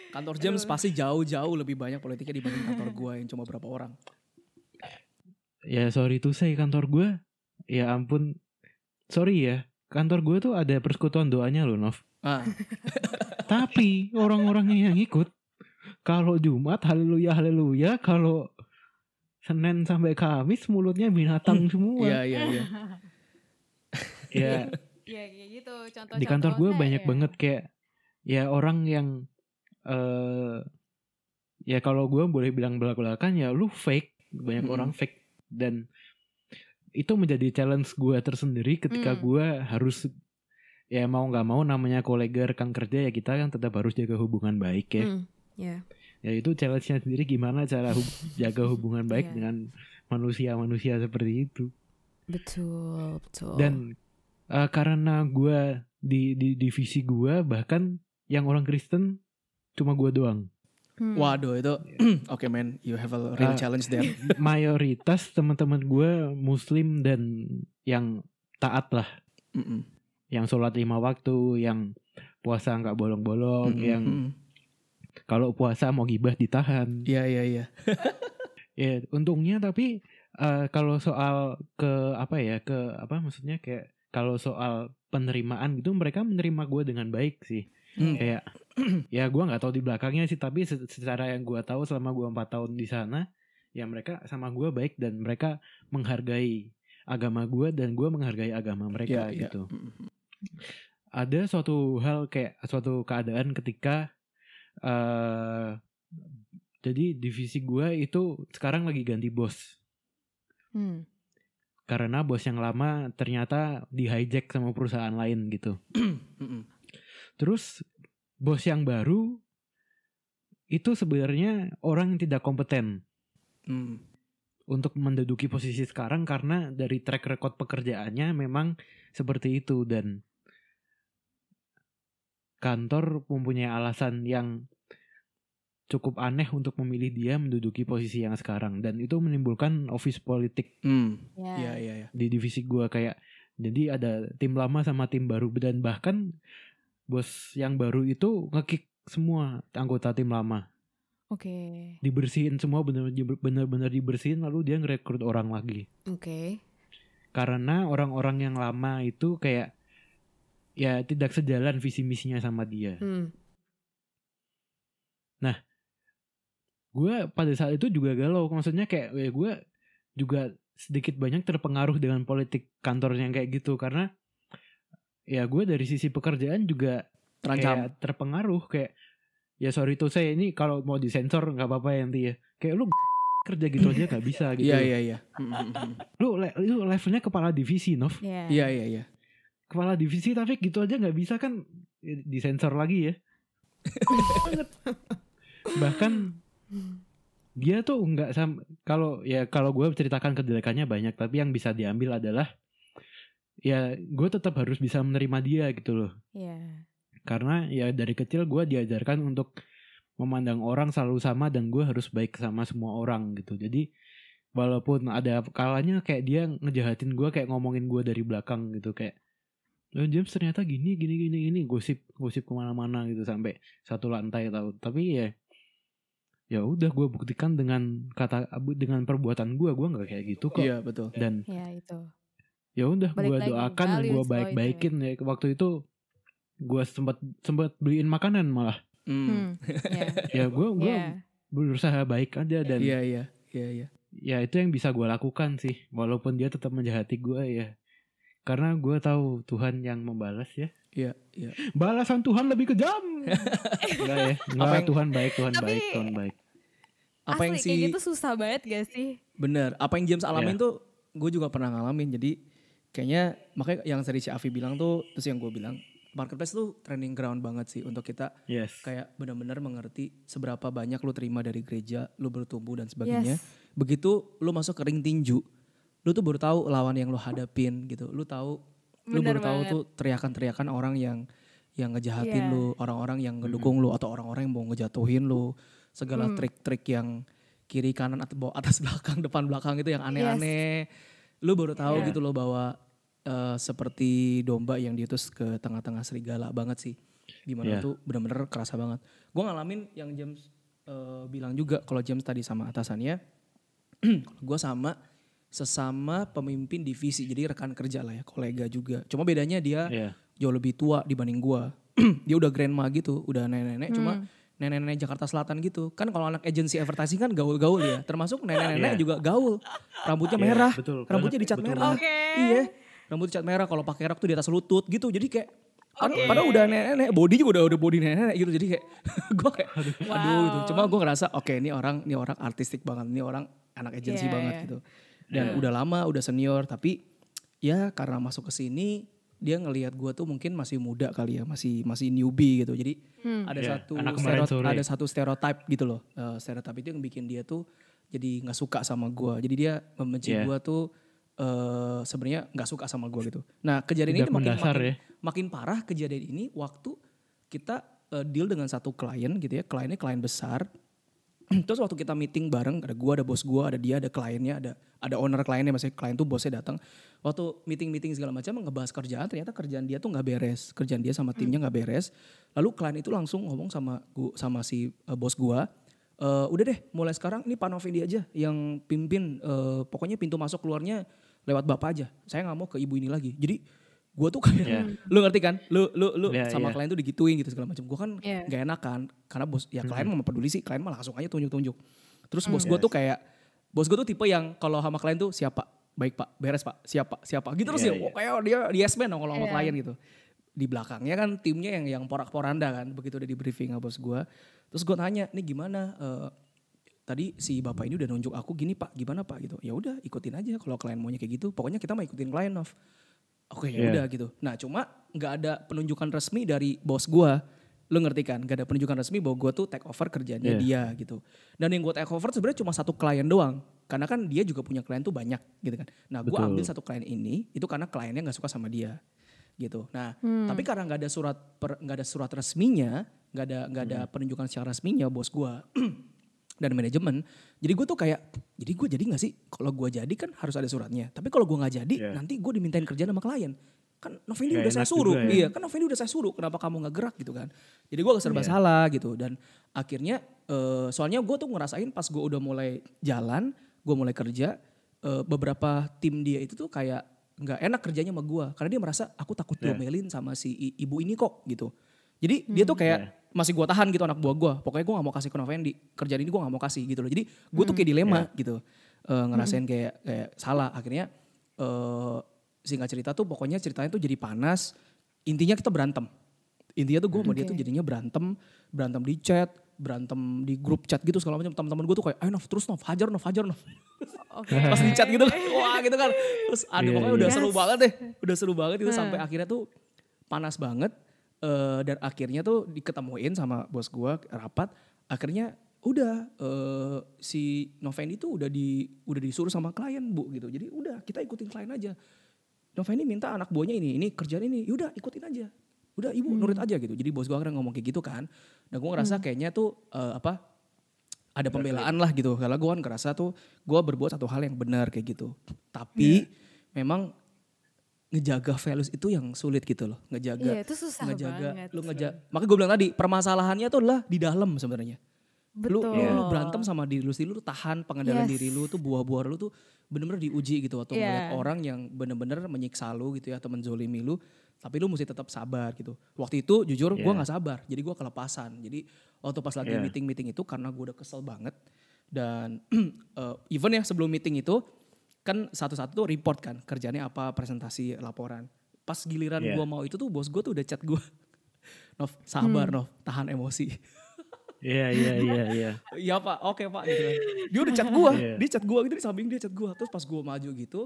Kantor James pasti jauh-jauh lebih banyak politiknya dibanding kantor gua yang cuma berapa orang. ya sorry tuh saya kantor gue ya ampun sorry ya kantor gue tuh ada persekutuan doanya loh Nov Ah, tapi orang-orangnya yang ikut kalau Jumat haleluya haleluya kalau Senin sampai Kamis mulutnya binatang semua iya iya iya. ya Iya kayak gitu. Contoh di kantor gue banyak ya. banget kayak ya orang yang eh ya kalau gue boleh bilang belak-belakan ya lu fake banyak Mm-mm. orang fake dan itu menjadi challenge gue tersendiri ketika Mm. gue harus ya mau nggak mau namanya kolega rekan kerja ya kita kan tetap harus jaga hubungan baik ya Hmm, ya. Ya itu challenge-nya sendiri gimana cara hub- jaga hubungan baik Iya. dengan manusia-manusia seperti itu Betul, betul. dan eh, karena gue di di divisi gue bahkan yang orang Kristen cuma gue doang Hmm. Waduh itu oke man, you have a real Ah. challenge there. mayoritas teman-teman gue Muslim dan yang taat lah Mm-mm. yang sholat lima waktu yang puasa nggak bolong-bolong Mm-mm, yang mm-mm. Kalau puasa mau gibah ditahan Iya iya iya. ya untungnya tapi eh, kalau soal ke apa ya ke apa maksudnya kayak kalau soal penerimaan gitu mereka menerima gue dengan baik sih Hmm. kayak ya gue nggak tahu di belakangnya sih tapi se- secara yang gue tahu selama gue empat tahun di sana ya mereka sama gue baik dan mereka menghargai agama gue dan gue menghargai agama mereka iya. gitu Mm-mm. ada suatu hal kayak suatu keadaan ketika eh jadi divisi gue itu sekarang lagi ganti bos Hmm. karena bos yang lama ternyata di hijack sama perusahaan lain gitu terus bos yang baru itu sebenarnya orang yang tidak kompeten Mm. untuk menduduki posisi sekarang karena dari track record pekerjaannya memang seperti itu dan kantor mempunyai alasan yang cukup aneh untuk memilih dia menduduki posisi yang sekarang dan itu menimbulkan office politik Mm. Ya. Iya iya iya. di divisi gua kayak jadi ada tim lama sama tim baru dan bahkan bos yang baru itu ngekick semua anggota tim lama Oke. dibersihin semua bener-bener dibersihin lalu dia ngerekrut orang lagi Oke. karena orang-orang yang lama itu kayak ya tidak sejalan visi misinya sama dia Hmm. gue pada saat itu juga galau maksudnya kayak ya gue juga sedikit banyak terpengaruh dengan politik kantor yang kayak gitu karena ya gue dari sisi pekerjaan juga Terancam. kayak terpengaruh kayak ya sorry tuh saya ini kalau mau disensor nggak apa-apa ya nanti ya kayak lu kerja gitu aja nggak bisa gitu Iya iya iya. Lu lu levelnya kepala divisi Nov Ya. Iya iya iya. Kepala divisi tapi gitu aja nggak bisa kan Ya, disensor lagi ya. Bahkan dia tuh nggak sam kalau ya kalau gue ceritakan kejelekannya banyak tapi yang bisa diambil adalah ya gue tetap harus bisa menerima dia gitu loh. Iya. karena ya dari kecil gue diajarkan untuk memandang orang selalu sama dan gue harus baik sama semua orang gitu. Jadi walaupun ada kalanya kayak dia ngejahatin gue kayak ngomongin gue dari belakang gitu kayak "Oh, James ternyata gini gini gini gini gosip gosip ke mana-mana gitu sampai satu lantai tahu tapi ya ya udah gue buktikan dengan kata dengan perbuatan gue gue nggak kayak gitu kok Iya betul. dan Ya itu. ya udah gue doakan dan gue baik-baikin ya waktu itu gue sempat sempat beliin makanan malah Mm. Hmm. Ya. ya gue gue Ya. berusaha baik aja dan Iya iya iya iya. ya itu yang bisa gue lakukan sih walaupun dia tetap menjahati gue ya karena gue tahu Tuhan yang membalas ya Iya iya. balasan Tuhan lebih kejam enggak ya enggak yang- Tuhan baik Tuhan Tapi- baik Tuhan baik Apa yang Asli si kayak gitu susah banget gak sih? bener? Apa yang James alamin Iya. tuh gue juga pernah ngalamin. Jadi kayaknya makanya yang tadi si Avi bilang tuh terus yang gue bilang marketplace tuh training ground banget sih untuk kita yes kayak benar-benar mengerti seberapa banyak lu terima dari gereja, lu bertumbuh dan sebagainya. Yes. Begitu lu masuk ke ring tinju, lu tuh baru tahu lawan yang lu hadapin gitu. Lu tahu lu Bener baru tahu banget. tuh teriakan-teriakan orang yang yang ngejahatin Iya. lu, orang-orang yang ngedukung lu atau orang-orang yang mau ngejatuhin lu. Segala Hmm. trik-trik yang kiri kanan atau bawah atas belakang depan belakang itu yang aneh-aneh. Lu baru tahu Iya. gitu loh bahwa eh, seperti domba yang diutus ke tengah-tengah serigala banget sih. Di mana Iya. tuh bener-bener kerasa banget. Gue ngalamin yang James eh, bilang juga kalau James tadi sama atasannya, gue sama sesama pemimpin divisi jadi rekan kerja lah ya kolega juga. Cuma bedanya dia Iya. jauh lebih tua dibanding gue. dia udah grandma gitu, udah nenek-nenek. Cuma Hmm. nenek-nenek Jakarta Selatan gitu. Kan kalau anak agensi advertising kan gaul-gaul ya. Termasuk nenek-nenek Iya. juga gaul. Rambutnya Iya, merah, betul rambutnya dicat betul merah. Oke. Iya, rambutnya dicat merah. Kalau pakai rok tuh di atas lutut gitu. Jadi kayak Padahal, Oke. padahal udah nenek-nenek, body juga udah udah body nenek gitu. Jadi kayak gue kayak aduh, Wow. gitu. Cuma gue ngerasa oke ini orang ini orang artistik banget, ini orang anak agensi Iya, banget iya. gitu. Dan Iya. udah lama, udah senior, tapi ya karena masuk ke sini dia ngelihat gue tuh mungkin masih muda kali ya, masih masih newbie gitu. Jadi Hmm. ada Iya, satu stereotip, ada satu stereotype gitu loh. Eh, stereotype itu yang bikin dia tuh jadi nggak suka sama gue. Jadi dia membenci Iya. gue tuh eh sebenarnya nggak suka sama gue gitu. Nah kejadian Tidak ini makin makin, ya. makin parah kejadian ini waktu kita eh, deal dengan satu klien gitu ya. Kliennya klien besar. Terus waktu kita meeting bareng, ada gua, ada bos gua, ada dia, ada kliennya, ada ada owner kliennya, maksudnya klien tuh bosnya datang. Waktu meeting-meeting segala macam ngebahas kerjaan, ternyata kerjaan dia tuh nggak beres, kerjaan dia sama timnya nggak beres. Lalu klien itu langsung ngomong sama gua, sama si eh, bos gua, "Eh, udah deh, mulai sekarang ini Pak Novindi aja yang pimpin. eh, pokoknya pintu masuk keluarnya lewat bapak aja. Saya nggak mau ke ibu ini lagi. Jadi gua tuh kayak, Iya. lu ngerti kan? Lu lu lu Iya, sama iya. klien tuh digituin gitu segala macam. Gua kan Iya. gak enak kan karena bos ya klien mah peduli sih klien mah langsung aja tunjuk-tunjuk terus bos Hmm. gue tuh Yes. kayak bos gue tuh tipe yang kalau sama klien tuh siapa baik pak beres pak siapa siapa gitu terus Iya, ya iya. kayak dia di yes man dong kalau sama Iya. klien gitu di belakangnya kan timnya yang yang porak poranda kan begitu udah di briefing sama bos gue terus gue tanya nih gimana eh, tadi si bapak ini udah nunjuk aku gini pak gimana pak gitu ya udah ikutin aja kalau klien maunya kayak gitu pokoknya kita mau ikutin klien Nov oke ya Iya. udah gitu. Nah cuma nggak ada penunjukan resmi dari bos gue lu ngerti kan? Gak ada penunjukan resmi bahwa gue tuh take over kerjanya Iya. dia gitu. Dan yang gue take over sebenarnya cuma satu klien doang. Karena kan dia juga punya klien tuh banyak gitu kan. Nah gue Betul. ambil satu klien ini itu karena kliennya nggak suka sama dia gitu. Nah Hmm. tapi karena nggak ada surat nggak ada surat resminya nggak ada nggak ada penunjukan secara resminya bos gue dan manajemen jadi gue tuh kayak jadi gue jadi nggak sih kalau gue jadi kan harus ada suratnya tapi kalau gue nggak jadi Iya. nanti gue dimintain kerjaan sama klien kan Novendi Nggak udah saya suruh ya. iya kan Novendi udah saya suruh kenapa kamu nggak gerak gitu kan jadi gue serba Iya. salah gitu dan akhirnya eh, soalnya gue tuh ngerasain pas gue udah mulai jalan gue mulai kerja eh, beberapa tim dia itu tuh kayak nggak enak kerjanya sama gue karena dia merasa aku takut Iya. diomelin sama si ibu ini kok gitu jadi dia tuh kayak Iya. Masih gue tahan gitu anak buah gue pokoknya gue gak mau kasih ke Novendi. Kerjaan ini gue gak mau kasih gitu loh. Jadi gue tuh kayak dilema gitu. Eh, ngerasain kayak kayak salah. Akhirnya eh singkat cerita tuh pokoknya ceritanya tuh jadi panas. Intinya kita berantem. Intinya tuh gue sama dia tuh jadinya berantem. Berantem di chat berantem di grup chat gitu segala macam. Teman-teman gue tuh kayak ayo Nov terus Nov. Hajar Nov hajar Nov. Oke. pas di chat gitu kan. Wah gitu kan. Terus aduh Iya, pokoknya iya. udah seru Yes. banget deh. Udah seru banget itu Hmm. sampai akhirnya tuh panas banget eh, dan akhirnya tuh diketemuin sama bos gua rapat. Akhirnya udah eh, si Novendi tuh udah di udah disuruh sama klien bu gitu. Jadi udah kita ikutin klien aja. Novendi minta anak buahnya ini ini kerjaan ini yaudah ikutin aja. Udah ibu Hmm. nurut aja gitu. Jadi bos gua akhirnya ngomong kayak gitu kan. Dan gua ngerasa kayaknya tuh eh, apa ada pembelaan lah gitu. karena gue kan ngerasa tuh gue berbuat satu hal yang benar kayak gitu. Tapi memang ngejaga values itu yang sulit gitu loh Iya ngejaga itu susah ngejaga banget. lu ngejaga makanya gue bilang tadi permasalahannya tuh adalah di dalam sebenarnya lu, Betul. lu, lu berantem sama diri lu sendiri lu tahan pengendalian Yes. diri lu tuh buah-buah lu tuh bener-bener diuji gitu atau Iya. melihat orang yang bener-bener menyiksa lu gitu ya atau menzolimi lu tapi lu mesti tetap sabar gitu waktu itu jujur gue Iya. nggak sabar jadi gue kelepasan jadi waktu pas lagi Iya. meeting-meeting itu karena gue udah kesel banget dan eh, even ya sebelum meeting itu kan satu-satu tuh report kan kerjanya apa presentasi laporan pas giliran Iya. gue mau itu tuh bos gue tuh udah chat gue Nov sabar Hmm. Nov tahan emosi Iya iya iya iya. Iya pak, oke pak gitu kan. Dia udah chat gue, Iya. dia chat gue gitu di samping dia chat gue. Terus pas gue maju gitu,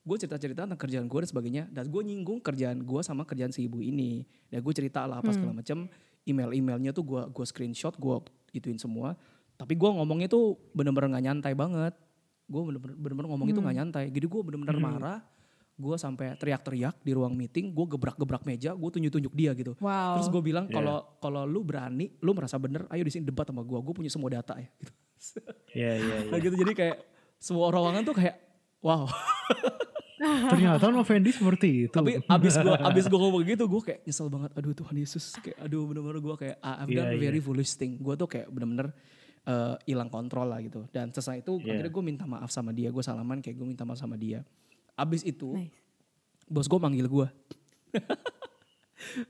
gue cerita-cerita tentang kerjaan gue dan sebagainya. Dan gue nyinggung kerjaan gue sama kerjaan si ibu ini. Dan gue cerita lah apa segala macam. Email-emailnya tuh gue gue screenshot, gue ituin semua. Tapi gue ngomongnya tuh bener-bener gak nyantai banget. Gue bener-bener ngomong itu gak nyantai. Jadi gue bener-bener marah. Gue sampai teriak-teriak di ruang meeting. Gue gebrak-gebrak meja, gue tunjuk-tunjuk dia gitu. Wow. Terus gue bilang kalau kalau lu berani, lu merasa bener, ayo di sini debat sama gue. Gue punya semua data ya. Gitu. Iya iya Nah iya. gitu jadi kayak semua ruangan tuh kayak wow. Ternyata Novendi seperti itu. Tapi abis gue abis gue ngomong gitu, gue kayak nyesel banget. Aduh Tuhan Yesus, kayak aduh bener-bener gue kayak "Ah, I've done iya. very foolish thing. Gue tuh kayak bener-bener eh, hilang kontrol lah gitu. Dan selesai itu Iya. akhirnya gue minta maaf sama dia, gue salaman kayak gue minta maaf sama dia. Abis itu Nice. bos gue manggil gue.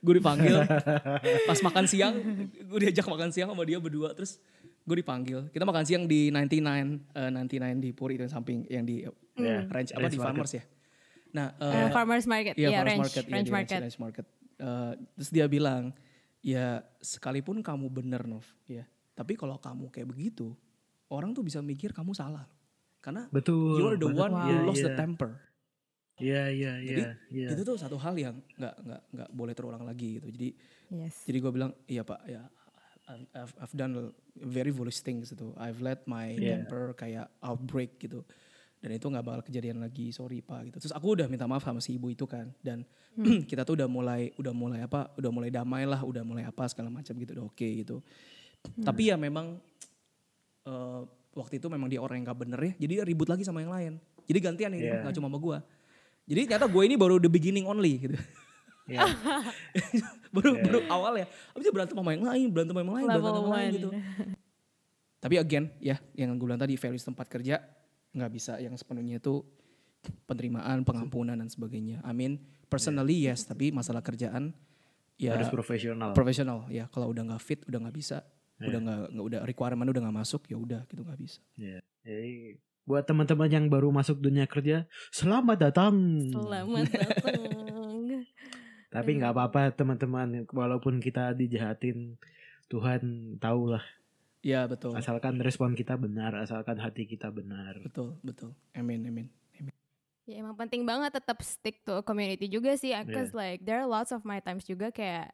gue dipanggil pas makan siang, gue diajak makan siang sama dia berdua terus gue dipanggil. Kita makan siang di 99 eh, 99 di Puri itu yang samping yang di Iya, range apa Range di Market. farmers ya. Nah, Eh, eh, farmers market, Iya, iya, farmers range, market, iya, range di market. range market. Eh, terus dia bilang, ya sekalipun kamu bener Nov, ya, tapi kalau kamu kayak begitu, orang tuh bisa mikir kamu salah. Karena Betul. you are the betul. one Wow. who Iya, lost the iya. temper. Iya iya Jadi, iya. iya. Itu tuh satu hal yang nggak nggak nggak boleh terulang lagi gitu. Jadi Yes. jadi gue bilang, iya pak, ya I've, I've- done very foolish things gitu. I've let my Yeah. temper kayak outbreak gitu. Dan itu nggak bakal kejadian lagi, sorry pak gitu. Terus aku udah minta maaf sama si ibu itu kan. Dan kita tuh udah mulai, udah mulai apa, udah mulai damai lah, udah mulai apa segala macam gitu, udah oke gitu. Tapi ya memang eh, waktu itu memang dia orang yang gak bener ya. Jadi dia ribut lagi sama yang lain. Jadi gantian ini, Yeah. nggak cuma sama gue. Jadi ternyata gue ini baru the beginning only gitu. Iya. baru Yeah. baru awal ya habis itu berantem sama yang lain berantem sama yang lain berantem Level sama yang lain gitu tapi again ya yang gue bilang tadi values tempat kerja nggak bisa yang sepenuhnya itu penerimaan pengampunan dan sebagainya I mean personally yes tapi masalah kerjaan ya Harus profesional. profesional ya kalau udah nggak fit udah nggak bisa Iya. udah nggak nggak- udah requirement udah nggak masuk ya udah gitu nggak bisa Iya. Jadi buat teman-teman yang baru masuk dunia kerja, selamat datang. Selamat datang. Tapi nggak apa-apa teman-teman, walaupun kita dijahatin, Tuhan tahu lah. Ya betul. Asalkan respon kita benar, asalkan hati kita benar. Betul, betul. Amin, amin. Ya emang penting banget tetap stick to a community juga sih, cause like there are lots of my times juga kayak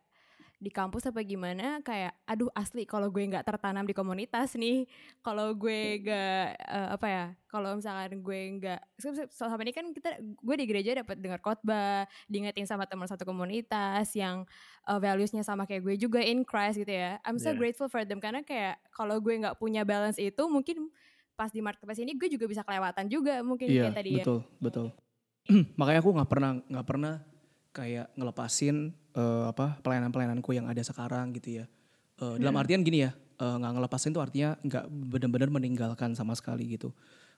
di kampus apa gimana kayak aduh asli kalau gue nggak tertanam di komunitas nih kalau gue nggak uh, apa ya kalau misalkan gue nggak selama ini kan kita gue di gereja dapat dengar khotbah diingetin sama teman satu komunitas yang uh, valuesnya sama kayak gue juga in Christ gitu ya. I'm so yeah. grateful for them karena kayak kalau gue nggak punya balance itu mungkin pas di marketplace ini gue juga bisa kelewatan juga mungkin iya, kayak tadi betul, ya. betul betul. Makanya aku nggak pernah nggak pernah kayak ngelepasin uh, apa pelayanan-pelayananku yang ada sekarang gitu ya. Uh, dalam artian gini ya, uh, nggak ngelepasin tuh artinya nggak benar-benar meninggalkan sama sekali gitu.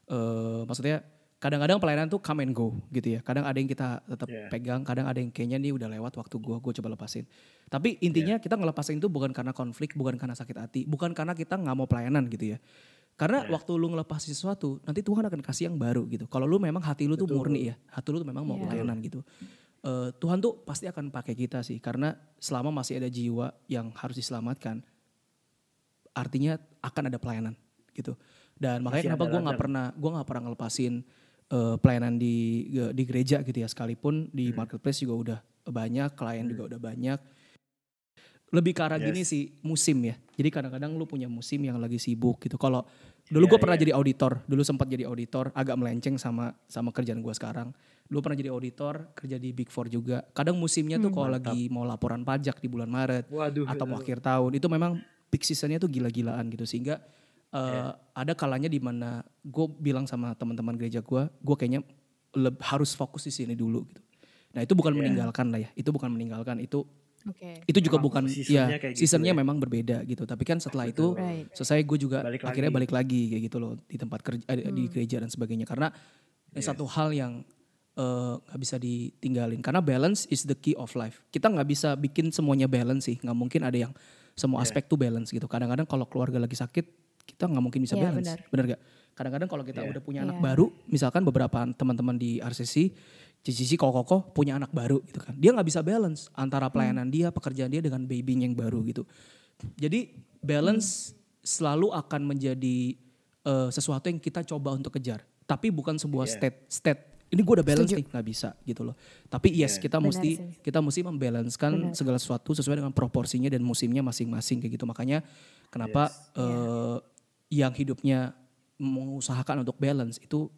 Uh, maksudnya kadang-kadang pelayanan tuh come and go gitu ya. Kadang ada yang kita tetap yeah. pegang, kadang ada yang kayaknya nih udah lewat waktu gue, gue coba lepasin. Tapi intinya yeah. kita ngelepasin itu bukan karena konflik, bukan karena sakit hati, bukan karena kita nggak mau pelayanan gitu ya. Karena yeah. waktu lu ngelepasin sesuatu, nanti Tuhan akan kasih yang baru gitu. Kalau lu memang hati lu Betul. tuh murni ya, hati lu tuh memang mau yeah. pelayanan gitu uh, Tuhan tuh pasti akan pakai kita sih karena selama masih ada jiwa yang harus diselamatkan artinya akan ada pelayanan gitu dan makanya masih kenapa gue nggak pernah gue nggak pernah ngelepasin uh, pelayanan di di gereja gitu ya sekalipun di hmm. marketplace juga udah banyak klien hmm. juga udah banyak lebih ke arah yes. gini sih musim ya jadi kadang-kadang lu punya musim yang lagi sibuk gitu kalau dulu yeah, gue pernah yeah. jadi auditor dulu sempat jadi auditor agak melenceng sama sama kerjaan gue sekarang Dulu pernah jadi auditor, kerja di Big Four juga. Kadang musimnya tuh hmm, kalau lagi mau laporan pajak di bulan Maret Waduh, atau mau akhir tahun, itu memang peak seasonnya tuh gila-gilaan gitu. Sehingga uh, eh, yeah. ada kalanya di mana gue bilang sama teman-teman gereja gue, gue kayaknya harus fokus di sini dulu gitu. Nah itu bukan yeah. meninggalkan lah ya, itu bukan meninggalkan, itu Okay. Itu juga memang bukan ya gitu seasonnya ya. memang berbeda gitu. Tapi kan setelah itu right. selesai gue juga balik akhirnya lagi. balik lagi kayak gitu loh di tempat kerja hmm. di gereja dan sebagainya. Karena yes. satu hal yang Eh, nggak uh, bisa ditinggalin karena balance is the key of life kita nggak bisa bikin semuanya balance sih nggak mungkin ada yang semua yeah. aspek tuh balance gitu kadang-kadang kalau keluarga lagi sakit kita nggak mungkin bisa yeah, balance benar, benar gak kadang-kadang kalau kita yeah. udah punya yeah. anak baru misalkan beberapa teman-teman di RCC Cici Koko punya anak baru gitu kan dia nggak bisa balance antara pelayanan hmm. dia pekerjaan dia dengan baby yang baru gitu jadi balance hmm. selalu akan menjadi uh, sesuatu yang kita coba untuk kejar tapi bukan sebuah yeah. state state ini gue udah balance Setuju. nih nggak bisa gitu loh tapi yes yeah. kita Benar mesti sih. kita mesti membalancekan segala sesuatu sesuai dengan proporsinya dan musimnya masing-masing kayak gitu makanya kenapa yes. uh, yeah. yang hidupnya mengusahakan untuk balance itu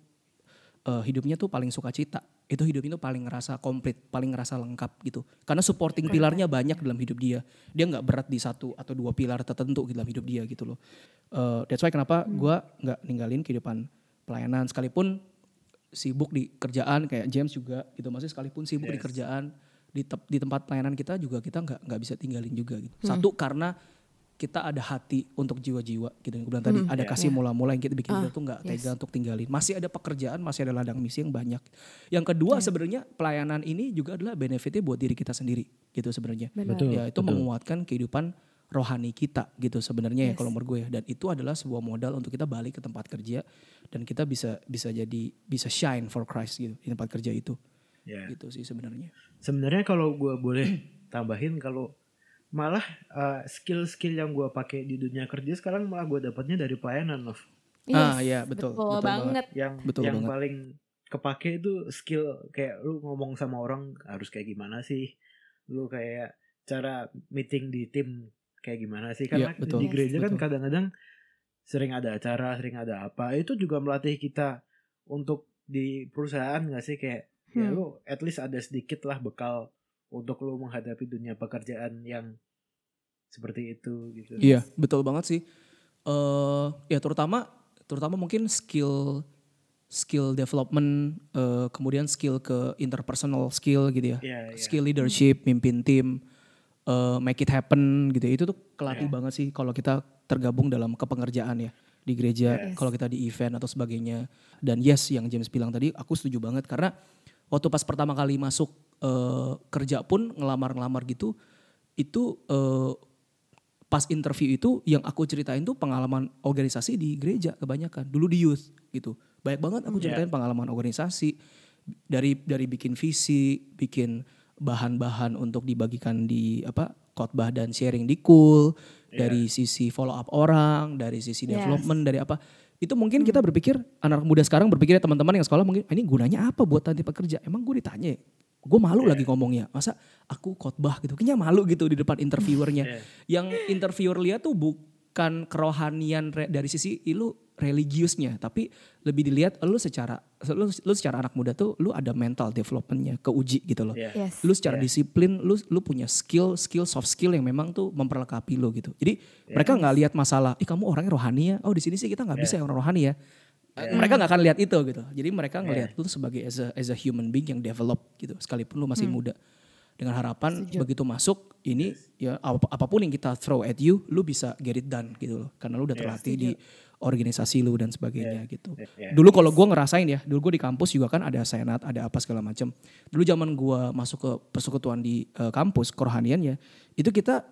uh, hidupnya tuh paling suka cita itu hidup itu paling ngerasa komplit paling ngerasa lengkap gitu. Karena supporting pilarnya banyak dalam hidup dia. Dia nggak berat di satu atau dua pilar tertentu dalam hidup dia gitu loh. Uh, that's why kenapa hmm. gue nggak ninggalin kehidupan pelayanan. Sekalipun sibuk di kerjaan kayak James juga gitu. Masih sekalipun sibuk yes. di kerjaan di, te di tempat pelayanan kita juga kita nggak nggak bisa tinggalin juga gitu. Hmm. satu karena kita ada hati untuk jiwa-jiwa gitu yang gue bilang tadi hmm, ada yeah, kasih mula-mula yang kita bikin kita tuh nggak yes. tega untuk tinggalin masih ada pekerjaan masih ada ladang misi yang banyak yang kedua yeah. sebenarnya pelayanan ini juga adalah benefitnya buat diri kita sendiri gitu sebenarnya ya itu betul. menguatkan kehidupan rohani kita gitu sebenarnya ya yes. ya kalau menurut gue ya. dan itu adalah sebuah modal untuk kita balik ke tempat kerja dan kita bisa bisa jadi bisa shine for Christ gitu di tempat kerja itu yeah. gitu sih sebenarnya sebenarnya kalau gue boleh tambahin kalau malah uh, skill-skill yang gue pakai di dunia kerja sekarang malah gue dapatnya dari pelayanan loh yes, ah ya betul betul, betul banget. yang betul yang banget. paling kepake itu skill kayak lu ngomong sama orang harus kayak gimana sih? Lu kayak cara meeting di tim kayak gimana sih? Karena ya, betul. di gereja kan kadang-kadang sering ada acara sering ada apa. Itu juga melatih kita untuk di perusahaan nggak sih? Kayak ya hmm. ya lu at least ada sedikit lah bekal untuk lu menghadapi dunia pekerjaan yang seperti itu gitu iya betul banget sih uh, ya terutama terutama mungkin skill skill development uh, kemudian skill ke interpersonal skill gitu ya yeah, yeah. skill leadership mimpin tim uh, make it happen gitu. Itu tuh kelatih yeah. banget sih kalau kita tergabung dalam kepengerjaan ya di gereja, yes. kalau kita di event atau sebagainya. Dan yes, yang James bilang tadi aku setuju banget karena waktu pas pertama kali masuk uh, kerja pun ngelamar-ngelamar gitu, itu uh, pas interview itu yang aku ceritain tuh pengalaman organisasi di gereja kebanyakan. Dulu di youth gitu. Banyak banget aku Iya. ceritain pengalaman organisasi dari dari bikin visi, bikin bahan-bahan untuk dibagikan di apa khotbah dan sharing di cool, dari sisi follow up orang, dari sisi Yes. development, dari apa. Itu mungkin kita berpikir anak muda sekarang berpikir ya teman-teman yang sekolah mungkin "Ah, ini gunanya apa buat nanti pekerja? Emang gue ditanya, gue malu lagi ngomongnya. Masa aku khotbah gitu, kayaknya malu gitu di depan interviewernya. Iya. Yang interviewer lihat tuh bukan kerohanian re- dari sisi lu religiusnya, tapi lebih dilihat lu secara lu, lu secara anak muda tuh lu ada mental developmentnya keuji gitu loh. Iya. Yes. Lu secara Iya. disiplin, lu lu punya skill, skill soft skill yang memang tuh memperlengkapi lu gitu. Jadi Iya. mereka nggak lihat masalah, ih kamu orangnya rohani ya, oh di sini sih kita nggak bisa yang orang rohani ya. Eh, Mereka nggak akan lihat itu gitu. Jadi mereka ngelihat lu tuh sebagai as a, as a human being yang develop gitu, sekalipun lu masih muda. Dengan harapan begitu masuk ini ya ap- apa pun yang kita throw at you, lu bisa get it done gitu loh. Karena lu udah terlatih di organisasi lu dan sebagainya gitu. Iya. Dulu kalau gue ngerasain ya, dulu gue di kampus juga kan ada senat, ada apa segala macam. Dulu zaman gue masuk ke persekutuan di eh, kampus kerohaniannya, itu kita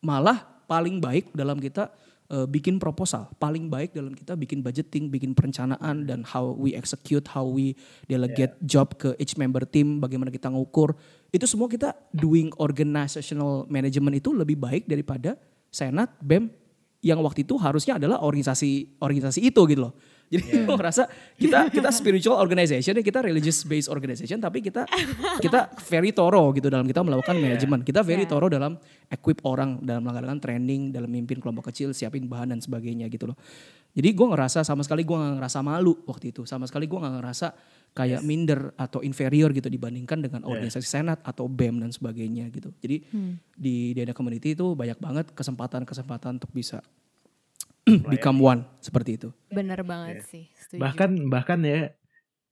malah paling baik dalam kita eh, bikin proposal, paling baik dalam kita bikin budgeting, bikin perencanaan dan how we execute, how we delegate job ke each member team, bagaimana kita ngukur, itu semua kita doing organizational management itu lebih baik daripada senat, bem yang waktu itu harusnya adalah organisasi organisasi itu gitu loh. Jadi gue ngerasa kita kita spiritual organization ya kita religious based organization tapi kita kita very thorough gitu dalam kita melakukan manajemen. Kita very Yeah. thorough dalam equip orang dalam melakukan training, dalam mimpin kelompok kecil, siapin bahan dan sebagainya gitu loh. Jadi gue ngerasa sama sekali gue gak ngerasa malu waktu itu. Sama sekali gue gak ngerasa kayak minder atau inferior gitu dibandingkan dengan organisasi senat atau BEM dan sebagainya gitu. Jadi di Dana Community itu banyak banget kesempatan-kesempatan untuk bisa become one seperti itu. Bener banget sih. Setuju. bahkan bahkan ya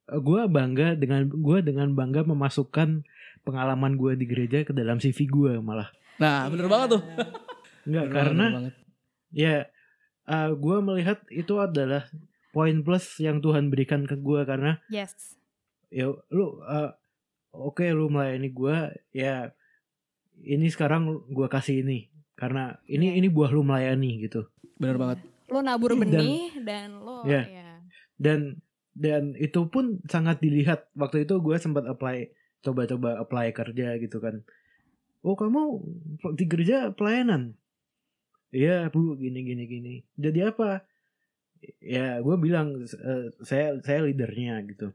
gue bangga dengan gue dengan bangga memasukkan pengalaman gue di gereja ke dalam CV gue malah Nah, bener banget tuh. nggak Bener karena banget, bener ya gue melihat itu adalah poin plus yang Tuhan berikan ke gue karena Yes. ya lu uh, oke lu melayani gue ya ini sekarang gue kasih ini karena ini ini buah lu melayani gitu. Bener banget. Lo nabur Dan- benih dan, lo Iya. ya. dan dan itu pun sangat dilihat. Waktu itu gue sempat apply coba-coba apply kerja gitu kan. Oh kamu di gereja pelayanan? Iya bu gini gini gini. Jadi apa? Ya gue bilang "Eh, saya saya leadernya gitu.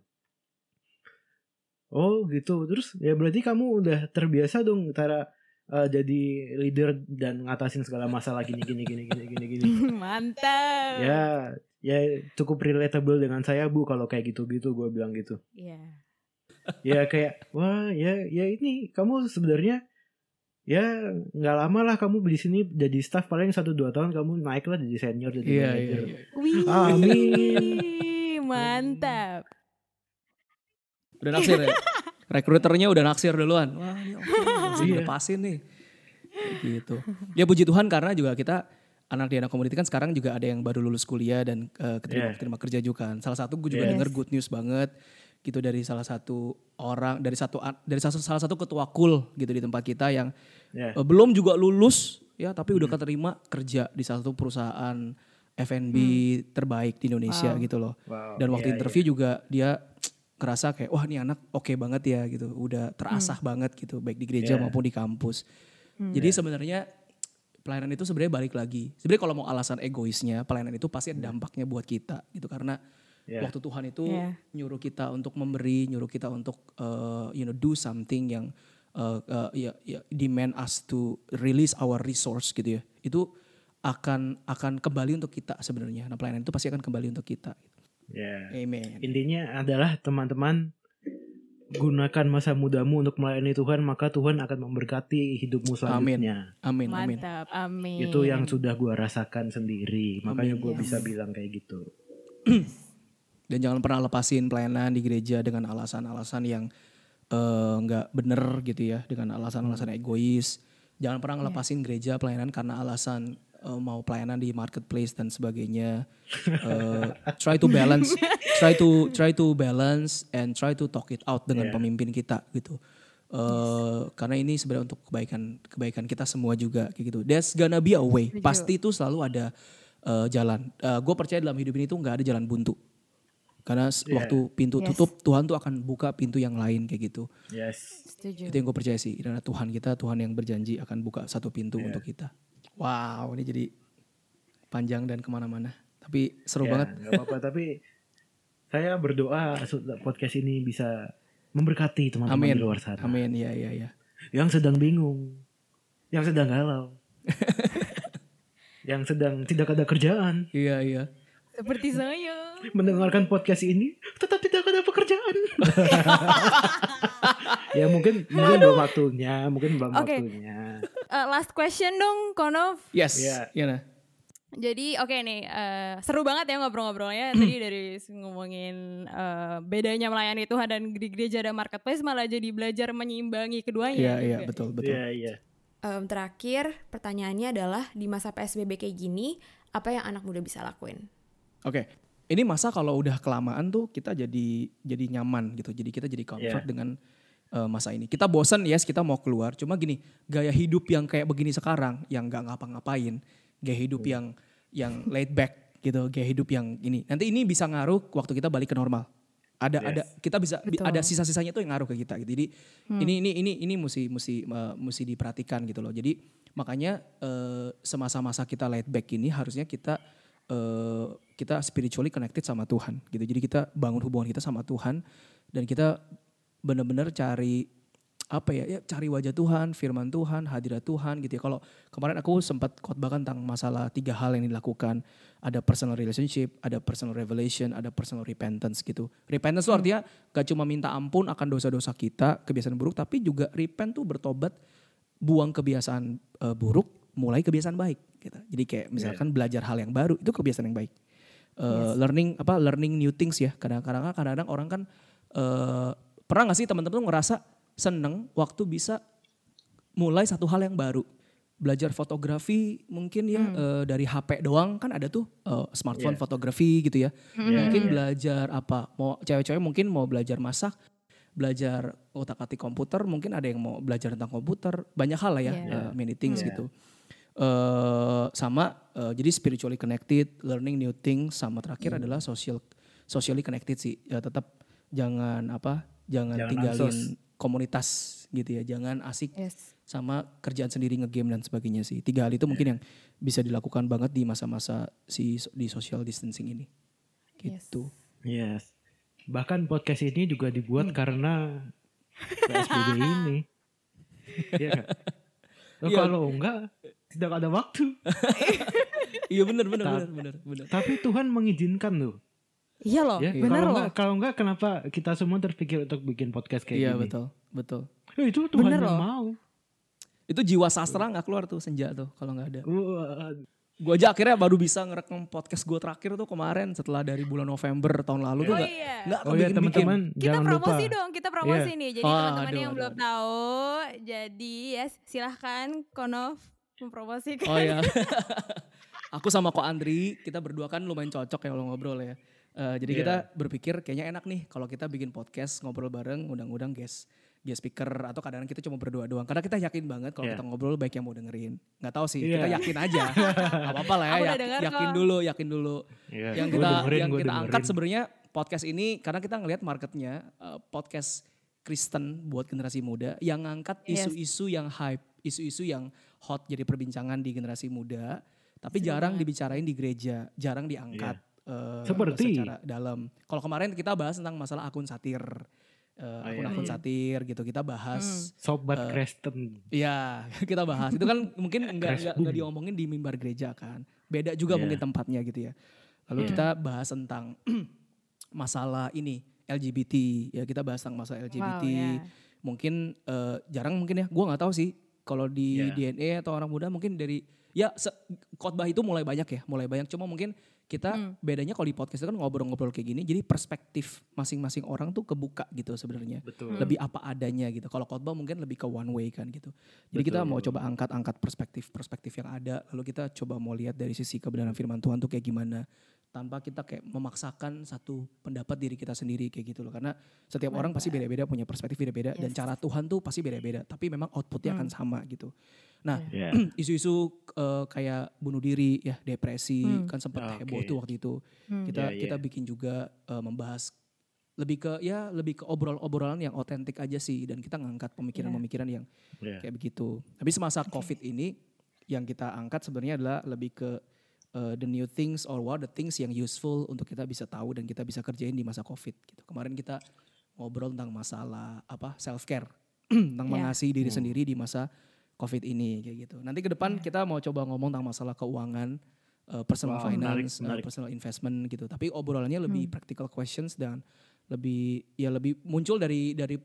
Oh gitu. Terus ya berarti kamu udah terbiasa dong cara eh, jadi leader dan ngatasin segala masalah gini gini gini gini gini gini Mantap. ya ya cukup relatable dengan saya bu kalau kayak gitu gitu gue bilang gitu Iya. ya kayak wah ya ya ini kamu sebenarnya ya nggak lama lah kamu di sini jadi staff paling satu dua tahun kamu naik lah jadi senior jadi Iya, iya, manager iya. Wih. Amin. Mantap. Udah naksir ya. Rekruternya udah naksir duluan. Wah, ini oke, langsung Iya. lepasin nih. Gitu. Ya puji Tuhan karena juga kita anak di anak community kan sekarang juga ada yang baru lulus kuliah dan eh, keterima, Iya. keterima kerja juga kan. Salah satu gue juga Yes. denger good news banget gitu dari salah satu orang dari satu dari salah, salah satu ketua kul gitu di tempat kita yang ya Eh, belum juga lulus ya tapi udah keterima kerja di salah satu perusahaan F&B terbaik di Indonesia Wow. gitu loh. Wow, Dan waktu iya, interview juga dia ngerasa kayak wah ini anak oke banget ya gitu, udah terasah banget gitu baik di gereja Iya. maupun di kampus. Jadi sebenarnya pelayanan itu sebenarnya balik lagi. Sebenarnya kalau mau alasan egoisnya, pelayanan itu pasti ada dampaknya buat kita gitu karena Iya. waktu Tuhan itu Iya. nyuruh kita untuk memberi, nyuruh kita untuk uh, you know do something yang uh, uh, ya, ya demand us to release our resource gitu ya. Itu akan akan kembali untuk kita sebenarnya. Nah, pelayanan itu pasti akan kembali untuk kita. Ya Amen. intinya adalah teman-teman gunakan masa mudamu untuk melayani Tuhan maka Tuhan akan memberkati hidupmu selanjutnya Amin. Amin. Mantap. Amin. itu yang sudah gua rasakan sendiri makanya gue Yes. bisa bilang kayak gitu Dan jangan pernah lepasin pelayanan di gereja dengan alasan-alasan yang eh, nggak bener gitu ya, dengan alasan-alasan egois. Jangan pernah ngelepasin gereja pelayanan karena alasan eh, mau pelayanan di marketplace dan sebagainya. Eh, try to balance, try to try to balance and try to talk it out dengan Yeah. pemimpin kita gitu. Eh, karena ini sebenarnya untuk kebaikan kebaikan kita semua juga kayak gitu. There's gonna be a way. Pasti itu selalu ada eh, jalan. gue percaya dalam hidup ini tuh nggak ada jalan buntu Karena Yeah. waktu pintu Yes. tutup, Tuhan tuh akan buka pintu yang lain kayak gitu. Yes. Setuju. Itu yang gue percaya sih. Karena Tuhan kita, Tuhan yang berjanji akan buka satu pintu Yeah. untuk kita. Wow, ini jadi panjang dan ke mana-mana. Tapi seru Ya, banget. nggak apa-apa tapi saya berdoa podcast ini bisa memberkati teman-teman di luar sana Amin, ya, ya, ya. yang sedang bingung, yang sedang galau, yang sedang tidak ada kerjaan, Iya, iya. Seperti saya. mendengarkan podcast ini tetap tidak ada pekerjaan. ya mungkin mungkin belum waktunya, mungkin belum Oke. waktunya. Eh, last question dong, Konov. Yes, Iya. iya nah. Jadi oke nih eh, seru banget ya ngobrol-ngobrolnya tadi dari ngomongin eh, bedanya melayani Tuhan dan di gereja dan marketplace malah jadi belajar menyeimbangi keduanya. Iya, iya, juga. betul, betul. Iya, iya. Em, terakhir pertanyaannya adalah di masa PSBB kayak gini apa yang anak muda bisa lakuin? Oke, ini masa kalau udah kelamaan tuh kita jadi jadi nyaman gitu. Jadi kita jadi comfort Yeah. dengan uh, masa ini. Kita bosan yes kita mau keluar. Cuma gini gaya hidup yang kayak begini sekarang yang nggak ngapa-ngapain, gaya hidup yang yang laid back gitu, gaya hidup yang ini. Nanti ini bisa ngaruh waktu kita balik ke normal. Ada Yes. ada kita bisa bi- Betul. ada sisa-sisanya tuh yang ngaruh ke kita gitu. Jadi ini ini ini ini mesti mesti uh, mesti diperhatikan gitu loh. Jadi makanya uh, semasa-masa kita laid back ini harusnya kita eh, kita spiritually connected sama Tuhan gitu. Jadi kita bangun hubungan kita sama Tuhan dan kita benar-benar cari apa ya, ya cari wajah Tuhan, firman Tuhan, hadirat Tuhan gitu ya. Kalau kemarin aku sempat khotbahkan tentang masalah tiga hal yang dilakukan. Ada personal relationship, ada personal revelation, ada personal repentance gitu. Repentance itu artinya gak cuma minta ampun akan dosa-dosa kita, kebiasaan buruk, tapi juga repent tuh bertobat, buang kebiasaan eh, buruk, mulai kebiasaan baik gitu. Jadi kayak misalkan belajar hal yang baru itu kebiasaan yang baik. Eh, Learning apa learning new things ya. Kadang-kadang kadang-kadang orang kan eh, pernah gak sih teman-teman tuh ngerasa seneng waktu bisa mulai satu hal yang baru. Belajar fotografi mungkin ya eh, dari HP doang kan ada tuh eh, smartphone Yeah. fotografi gitu ya. Iya, Mungkin iya. belajar apa? Mau cewek-cewek mungkin mau belajar masak, belajar otak-atik komputer, mungkin ada yang mau belajar tentang komputer, banyak hal lah ya, Iya. eh, many things Iya. gitu. Eh sama eh, jadi spiritually connected, learning new things, sama terakhir adalah social socially connected sih. Ya tetap jangan apa? Jangan, Jangan tinggalin ansos. komunitas gitu ya. Jangan asik Yes. sama kerjaan sendiri ngegame dan sebagainya sih. Tiga hal itu mungkin yang bisa dilakukan banget di masa-masa si di social distancing ini. Gitu. Yes. Bahkan podcast ini juga dibuat karena PSBB ini. Iya? Loh, Iya. Kalau enggak tidak ada waktu. Iya benar benar benar benar benar. Tapi Tuhan mengizinkan loh. Iya loh, Ya, bener kalau loh. enggak kalau enggak kenapa kita semua terpikir untuk bikin podcast kayak Iya gini? betul betul. Eh, itu Tuhan Bener yang loh. mau. Itu jiwa sastra nggak keluar tuh senja tuh kalau nggak ada. Wah, Gue aja akhirnya baru bisa ngerekam podcast gue terakhir tuh kemarin setelah dari bulan November tahun lalu tuh Oh nggak iya. nggak Oh ya teman-teman Kita jangan lupa. promosi dong, kita promosi Iya. nih. Jadi Oh, teman-teman yang aduh, belum aduh. tahu, jadi ya silahkan Konov mempromosikan. Oh ya. Aku sama Ko Andri, kita berdua kan lumayan cocok ya kalau ngobrol ya. Eh, jadi Iya. kita berpikir kayaknya enak nih kalau kita bikin podcast ngobrol bareng, undang-undang guest guest speaker atau kadang-kadang kita cuma berdua doang. Karena kita yakin banget kalau Iya. kita ngobrol baik yang mau dengerin. Nggak tahu sih, Iya. kita yakin aja. Gak apa-apa lah ya, yakin kok. dulu, yakin dulu. Iya, yang kita dengerin, yang kita dengerin. angkat sebenarnya podcast ini karena kita ngelihat marketnya eh, podcast Kristen buat generasi muda yang ngangkat Yes. isu-isu yang hype, isu-isu yang hot jadi perbincangan di generasi muda, tapi Seru jarang banget. dibicarain di gereja, jarang diangkat eh, Seperti? secara dalam. Kalau kemarin kita bahas tentang masalah akun satir, eh, Oh, iya. akun-akun Hmm. satir gitu, kita bahas. Sobat Eh, Kristen. Iya, kita bahas. Itu kan mungkin enggak Crash enggak, enggak boom. diomongin di mimbar gereja kan. Beda juga Iya. mungkin tempatnya gitu ya. Lalu Iya. kita bahas tentang masalah ini LGBT ya kita bahas tentang masalah LGBT. Wow, ya. Mungkin eh, jarang mungkin ya. Gua nggak tahu sih kalau di Iya. DNA atau orang muda mungkin dari ya se- khotbah itu mulai banyak ya, mulai banyak. Cuma mungkin kita Hmm. bedanya kalau di podcast itu kan ngobrol-ngobrol kayak gini, jadi perspektif masing-masing orang tuh kebuka gitu sebenarnya Betul. lebih apa adanya gitu. Kalau khotbah mungkin lebih ke one way kan gitu. Jadi kita Betul. mau coba angkat-angkat perspektif-perspektif yang ada, lalu kita coba mau lihat dari sisi kebenaran firman Tuhan tuh kayak gimana. Tanpa kita kayak memaksakan satu pendapat diri kita sendiri kayak gitu loh karena setiap orang pasti beda-beda punya perspektif beda-beda dan Yes. cara Tuhan tuh pasti beda-beda tapi memang outputnya akan sama gitu nah Ya. isu-isu eh, kayak bunuh diri ya depresi Hmm. kan sempat Oke. heboh tuh waktu itu Hmm. kita Ya, ya. kita bikin juga eh, membahas lebih ke ya lebih ke obrol-obrolan yang otentik aja sih dan kita ngangkat pemikiran-pemikiran yang Ya. kayak begitu. Tapi semasa COVID ini yang kita angkat sebenarnya adalah lebih ke uh, the new things or what the things yang useful untuk kita bisa tahu dan kita bisa kerjain di masa COVID gitu. Kemarin kita ngobrol tentang masalah apa self care tentang Ya. mengasihi diri sendiri di masa COVID ini kayak gitu. Nanti ke depan Ya. kita mau coba ngomong tentang masalah keuangan, uh, personal Wow, menarik, finance, uh, menarik. personal investment gitu. Tapi obrolannya lebih Hmm. practical questions dan lebih ya lebih muncul dari dari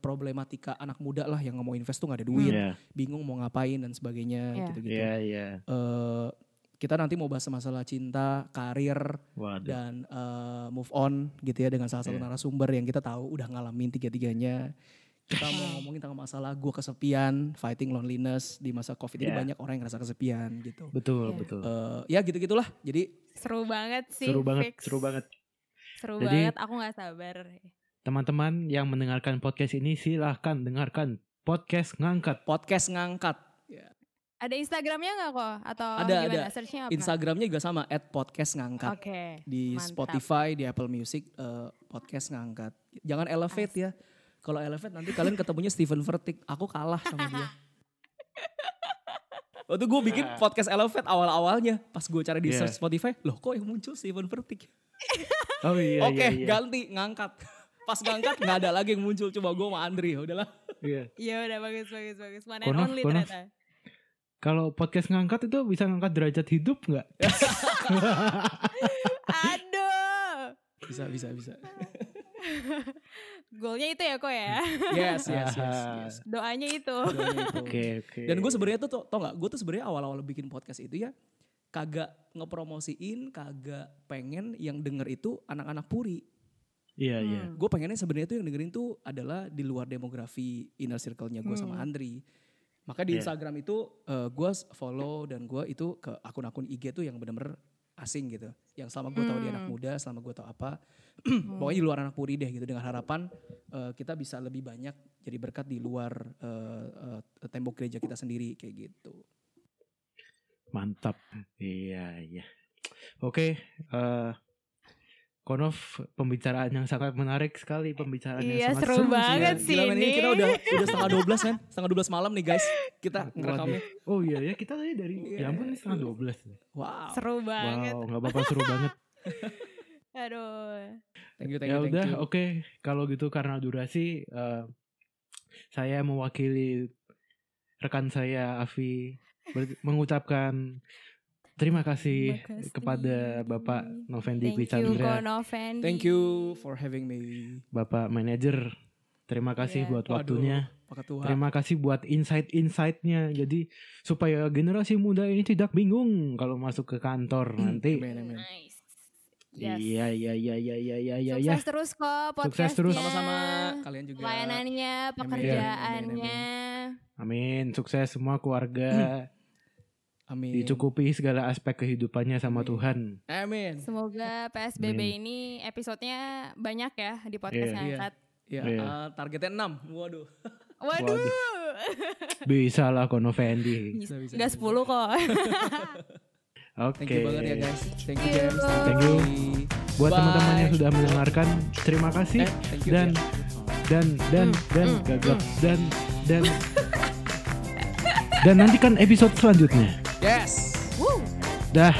problematika anak muda lah yang mau invest tuh gak ada duit, Ya. bingung mau ngapain dan sebagainya Iya. gitu-gitu. Ya, ya. Eh, kita nanti mau bahas masalah cinta, karir Waduh. dan eh, move on gitu ya dengan salah satu Iya. narasumber yang kita tahu udah ngalamin tiga-tiganya. Kita mau ngomongin tentang masalah gue kesepian, fighting loneliness di masa covid ini Iya. banyak orang yang ngerasa kesepian gitu. Betul, Ya. betul. Eh, ya gitu-gitulah. Jadi Seru banget sih. seru banget, fix. seru banget. Seru Jadi- banget. Aku nggak sabar. Teman-teman yang mendengarkan podcast ini silahkan dengarkan podcast ngangkat. podcast ngangkat. Ada Instagramnya nggak kok? Atau Ada, gimana? ada. Searchnya apa? Instagramnya juga sama @podcast ngangkat. Oke. di mantap. Spotify, di Apple Music eh, podcast ngangkat. Jangan elevate ya. Kalau elevate nanti kalian ketemunya Steven Vertik. Aku kalah sama dia. Waktu gue bikin podcast elevate awal-awalnya. Pas gue cari di Iya. search Spotify. Loh kok yang muncul Steven Vertik? Oh iya, Oke iya, iya. ganti ngangkat. Pas ngangkat nggak ada lagi yang muncul. Coba gue sama Andri. Udahlah. Iya. Iya udah bagus bagus bagus. Mana only konof. ternyata. Kalau podcast ngangkat itu bisa ngangkat derajat hidup nggak? Aduh. Bisa, bisa, bisa. Goalnya itu ya kok ya. Yes, yes, yes. yes. Doanya itu. Doanya itu. Oke, oke. Dan gue sebenarnya tuh tau gak, gue tuh sebenarnya awal-awal bikin podcast itu ya kagak ngepromosiin, kagak pengen yang denger itu anak-anak puri. Iya, iya. Hmm. Gue pengennya sebenarnya tuh yang dengerin tuh adalah di luar demografi inner circle-nya gue sama Hmm. Andri. Maka di Iya. Instagram itu gue follow dan gue itu ke akun-akun IG tuh yang bener-bener asing gitu. Yang selama gue tahu dia anak Hmm. muda, selama gue tahu apa, pokoknya di luar anak puri deh gitu. Dengan harapan eh, kita bisa lebih banyak jadi berkat di luar eh, eh, tembok gereja kita sendiri kayak gitu. Mantap. Iya, iya. Oke, eh Konov pembicaraan yang sangat menarik sekali pembicaraan Iya, yang sangat seru banget sekali. sih Gila, men, ini. kita udah udah setengah 12 kan? Setengah 12 malam nih guys. Kita ngerekamnya. Oh iya ya kita tadi dari Iya. ya ampun ini setengah 12. Wow. Seru banget. Wow, nggak apa-apa seru banget. Aduh. Thank you, thank ya you, thank udah, oke. Kalau gitu karena durasi eh, saya mewakili rekan saya Avi mengucapkan terima kasih Terima kasih. kepada Bapak Novendi Thank you Konovendi. Thank you for having me. Bapak manajer. Terima kasih Iya. buat waktunya. Tua. Terima kasih buat insight-insightnya. Jadi supaya generasi muda ini tidak bingung kalau masuk ke kantor nanti. Amen, amen. Nice. Yes. Iya, iya, iya, iya, iya, iya, iya, Sukses iya. terus kok Sukses podcastnya. terus. Sama-sama kalian juga. Pelayanannya, Amin, pekerjaannya. Amin. Sukses semua keluarga. Amin. Dicukupi segala aspek kehidupannya sama Amin. Tuhan. Amin. Semoga PSBB Amin. ini episodenya banyak ya di podcast Iya. ngangkat. Ya, Iya. eh, targetnya 6. Waduh. Waduh. Bisa lah Kono Fendi. Bisa, bisa, Gak bisa. 10 kok. Oke. Thank you banget ya guys. Thank you Thank you. James. Thank you. Buat teman-teman yang sudah mendengarkan, terima kasih. Eh, thank you. dan ya. dan dan Hmm, dan hmm, gagap dan dan dan nantikan episode selanjutnya. Yes. Woo. Dah.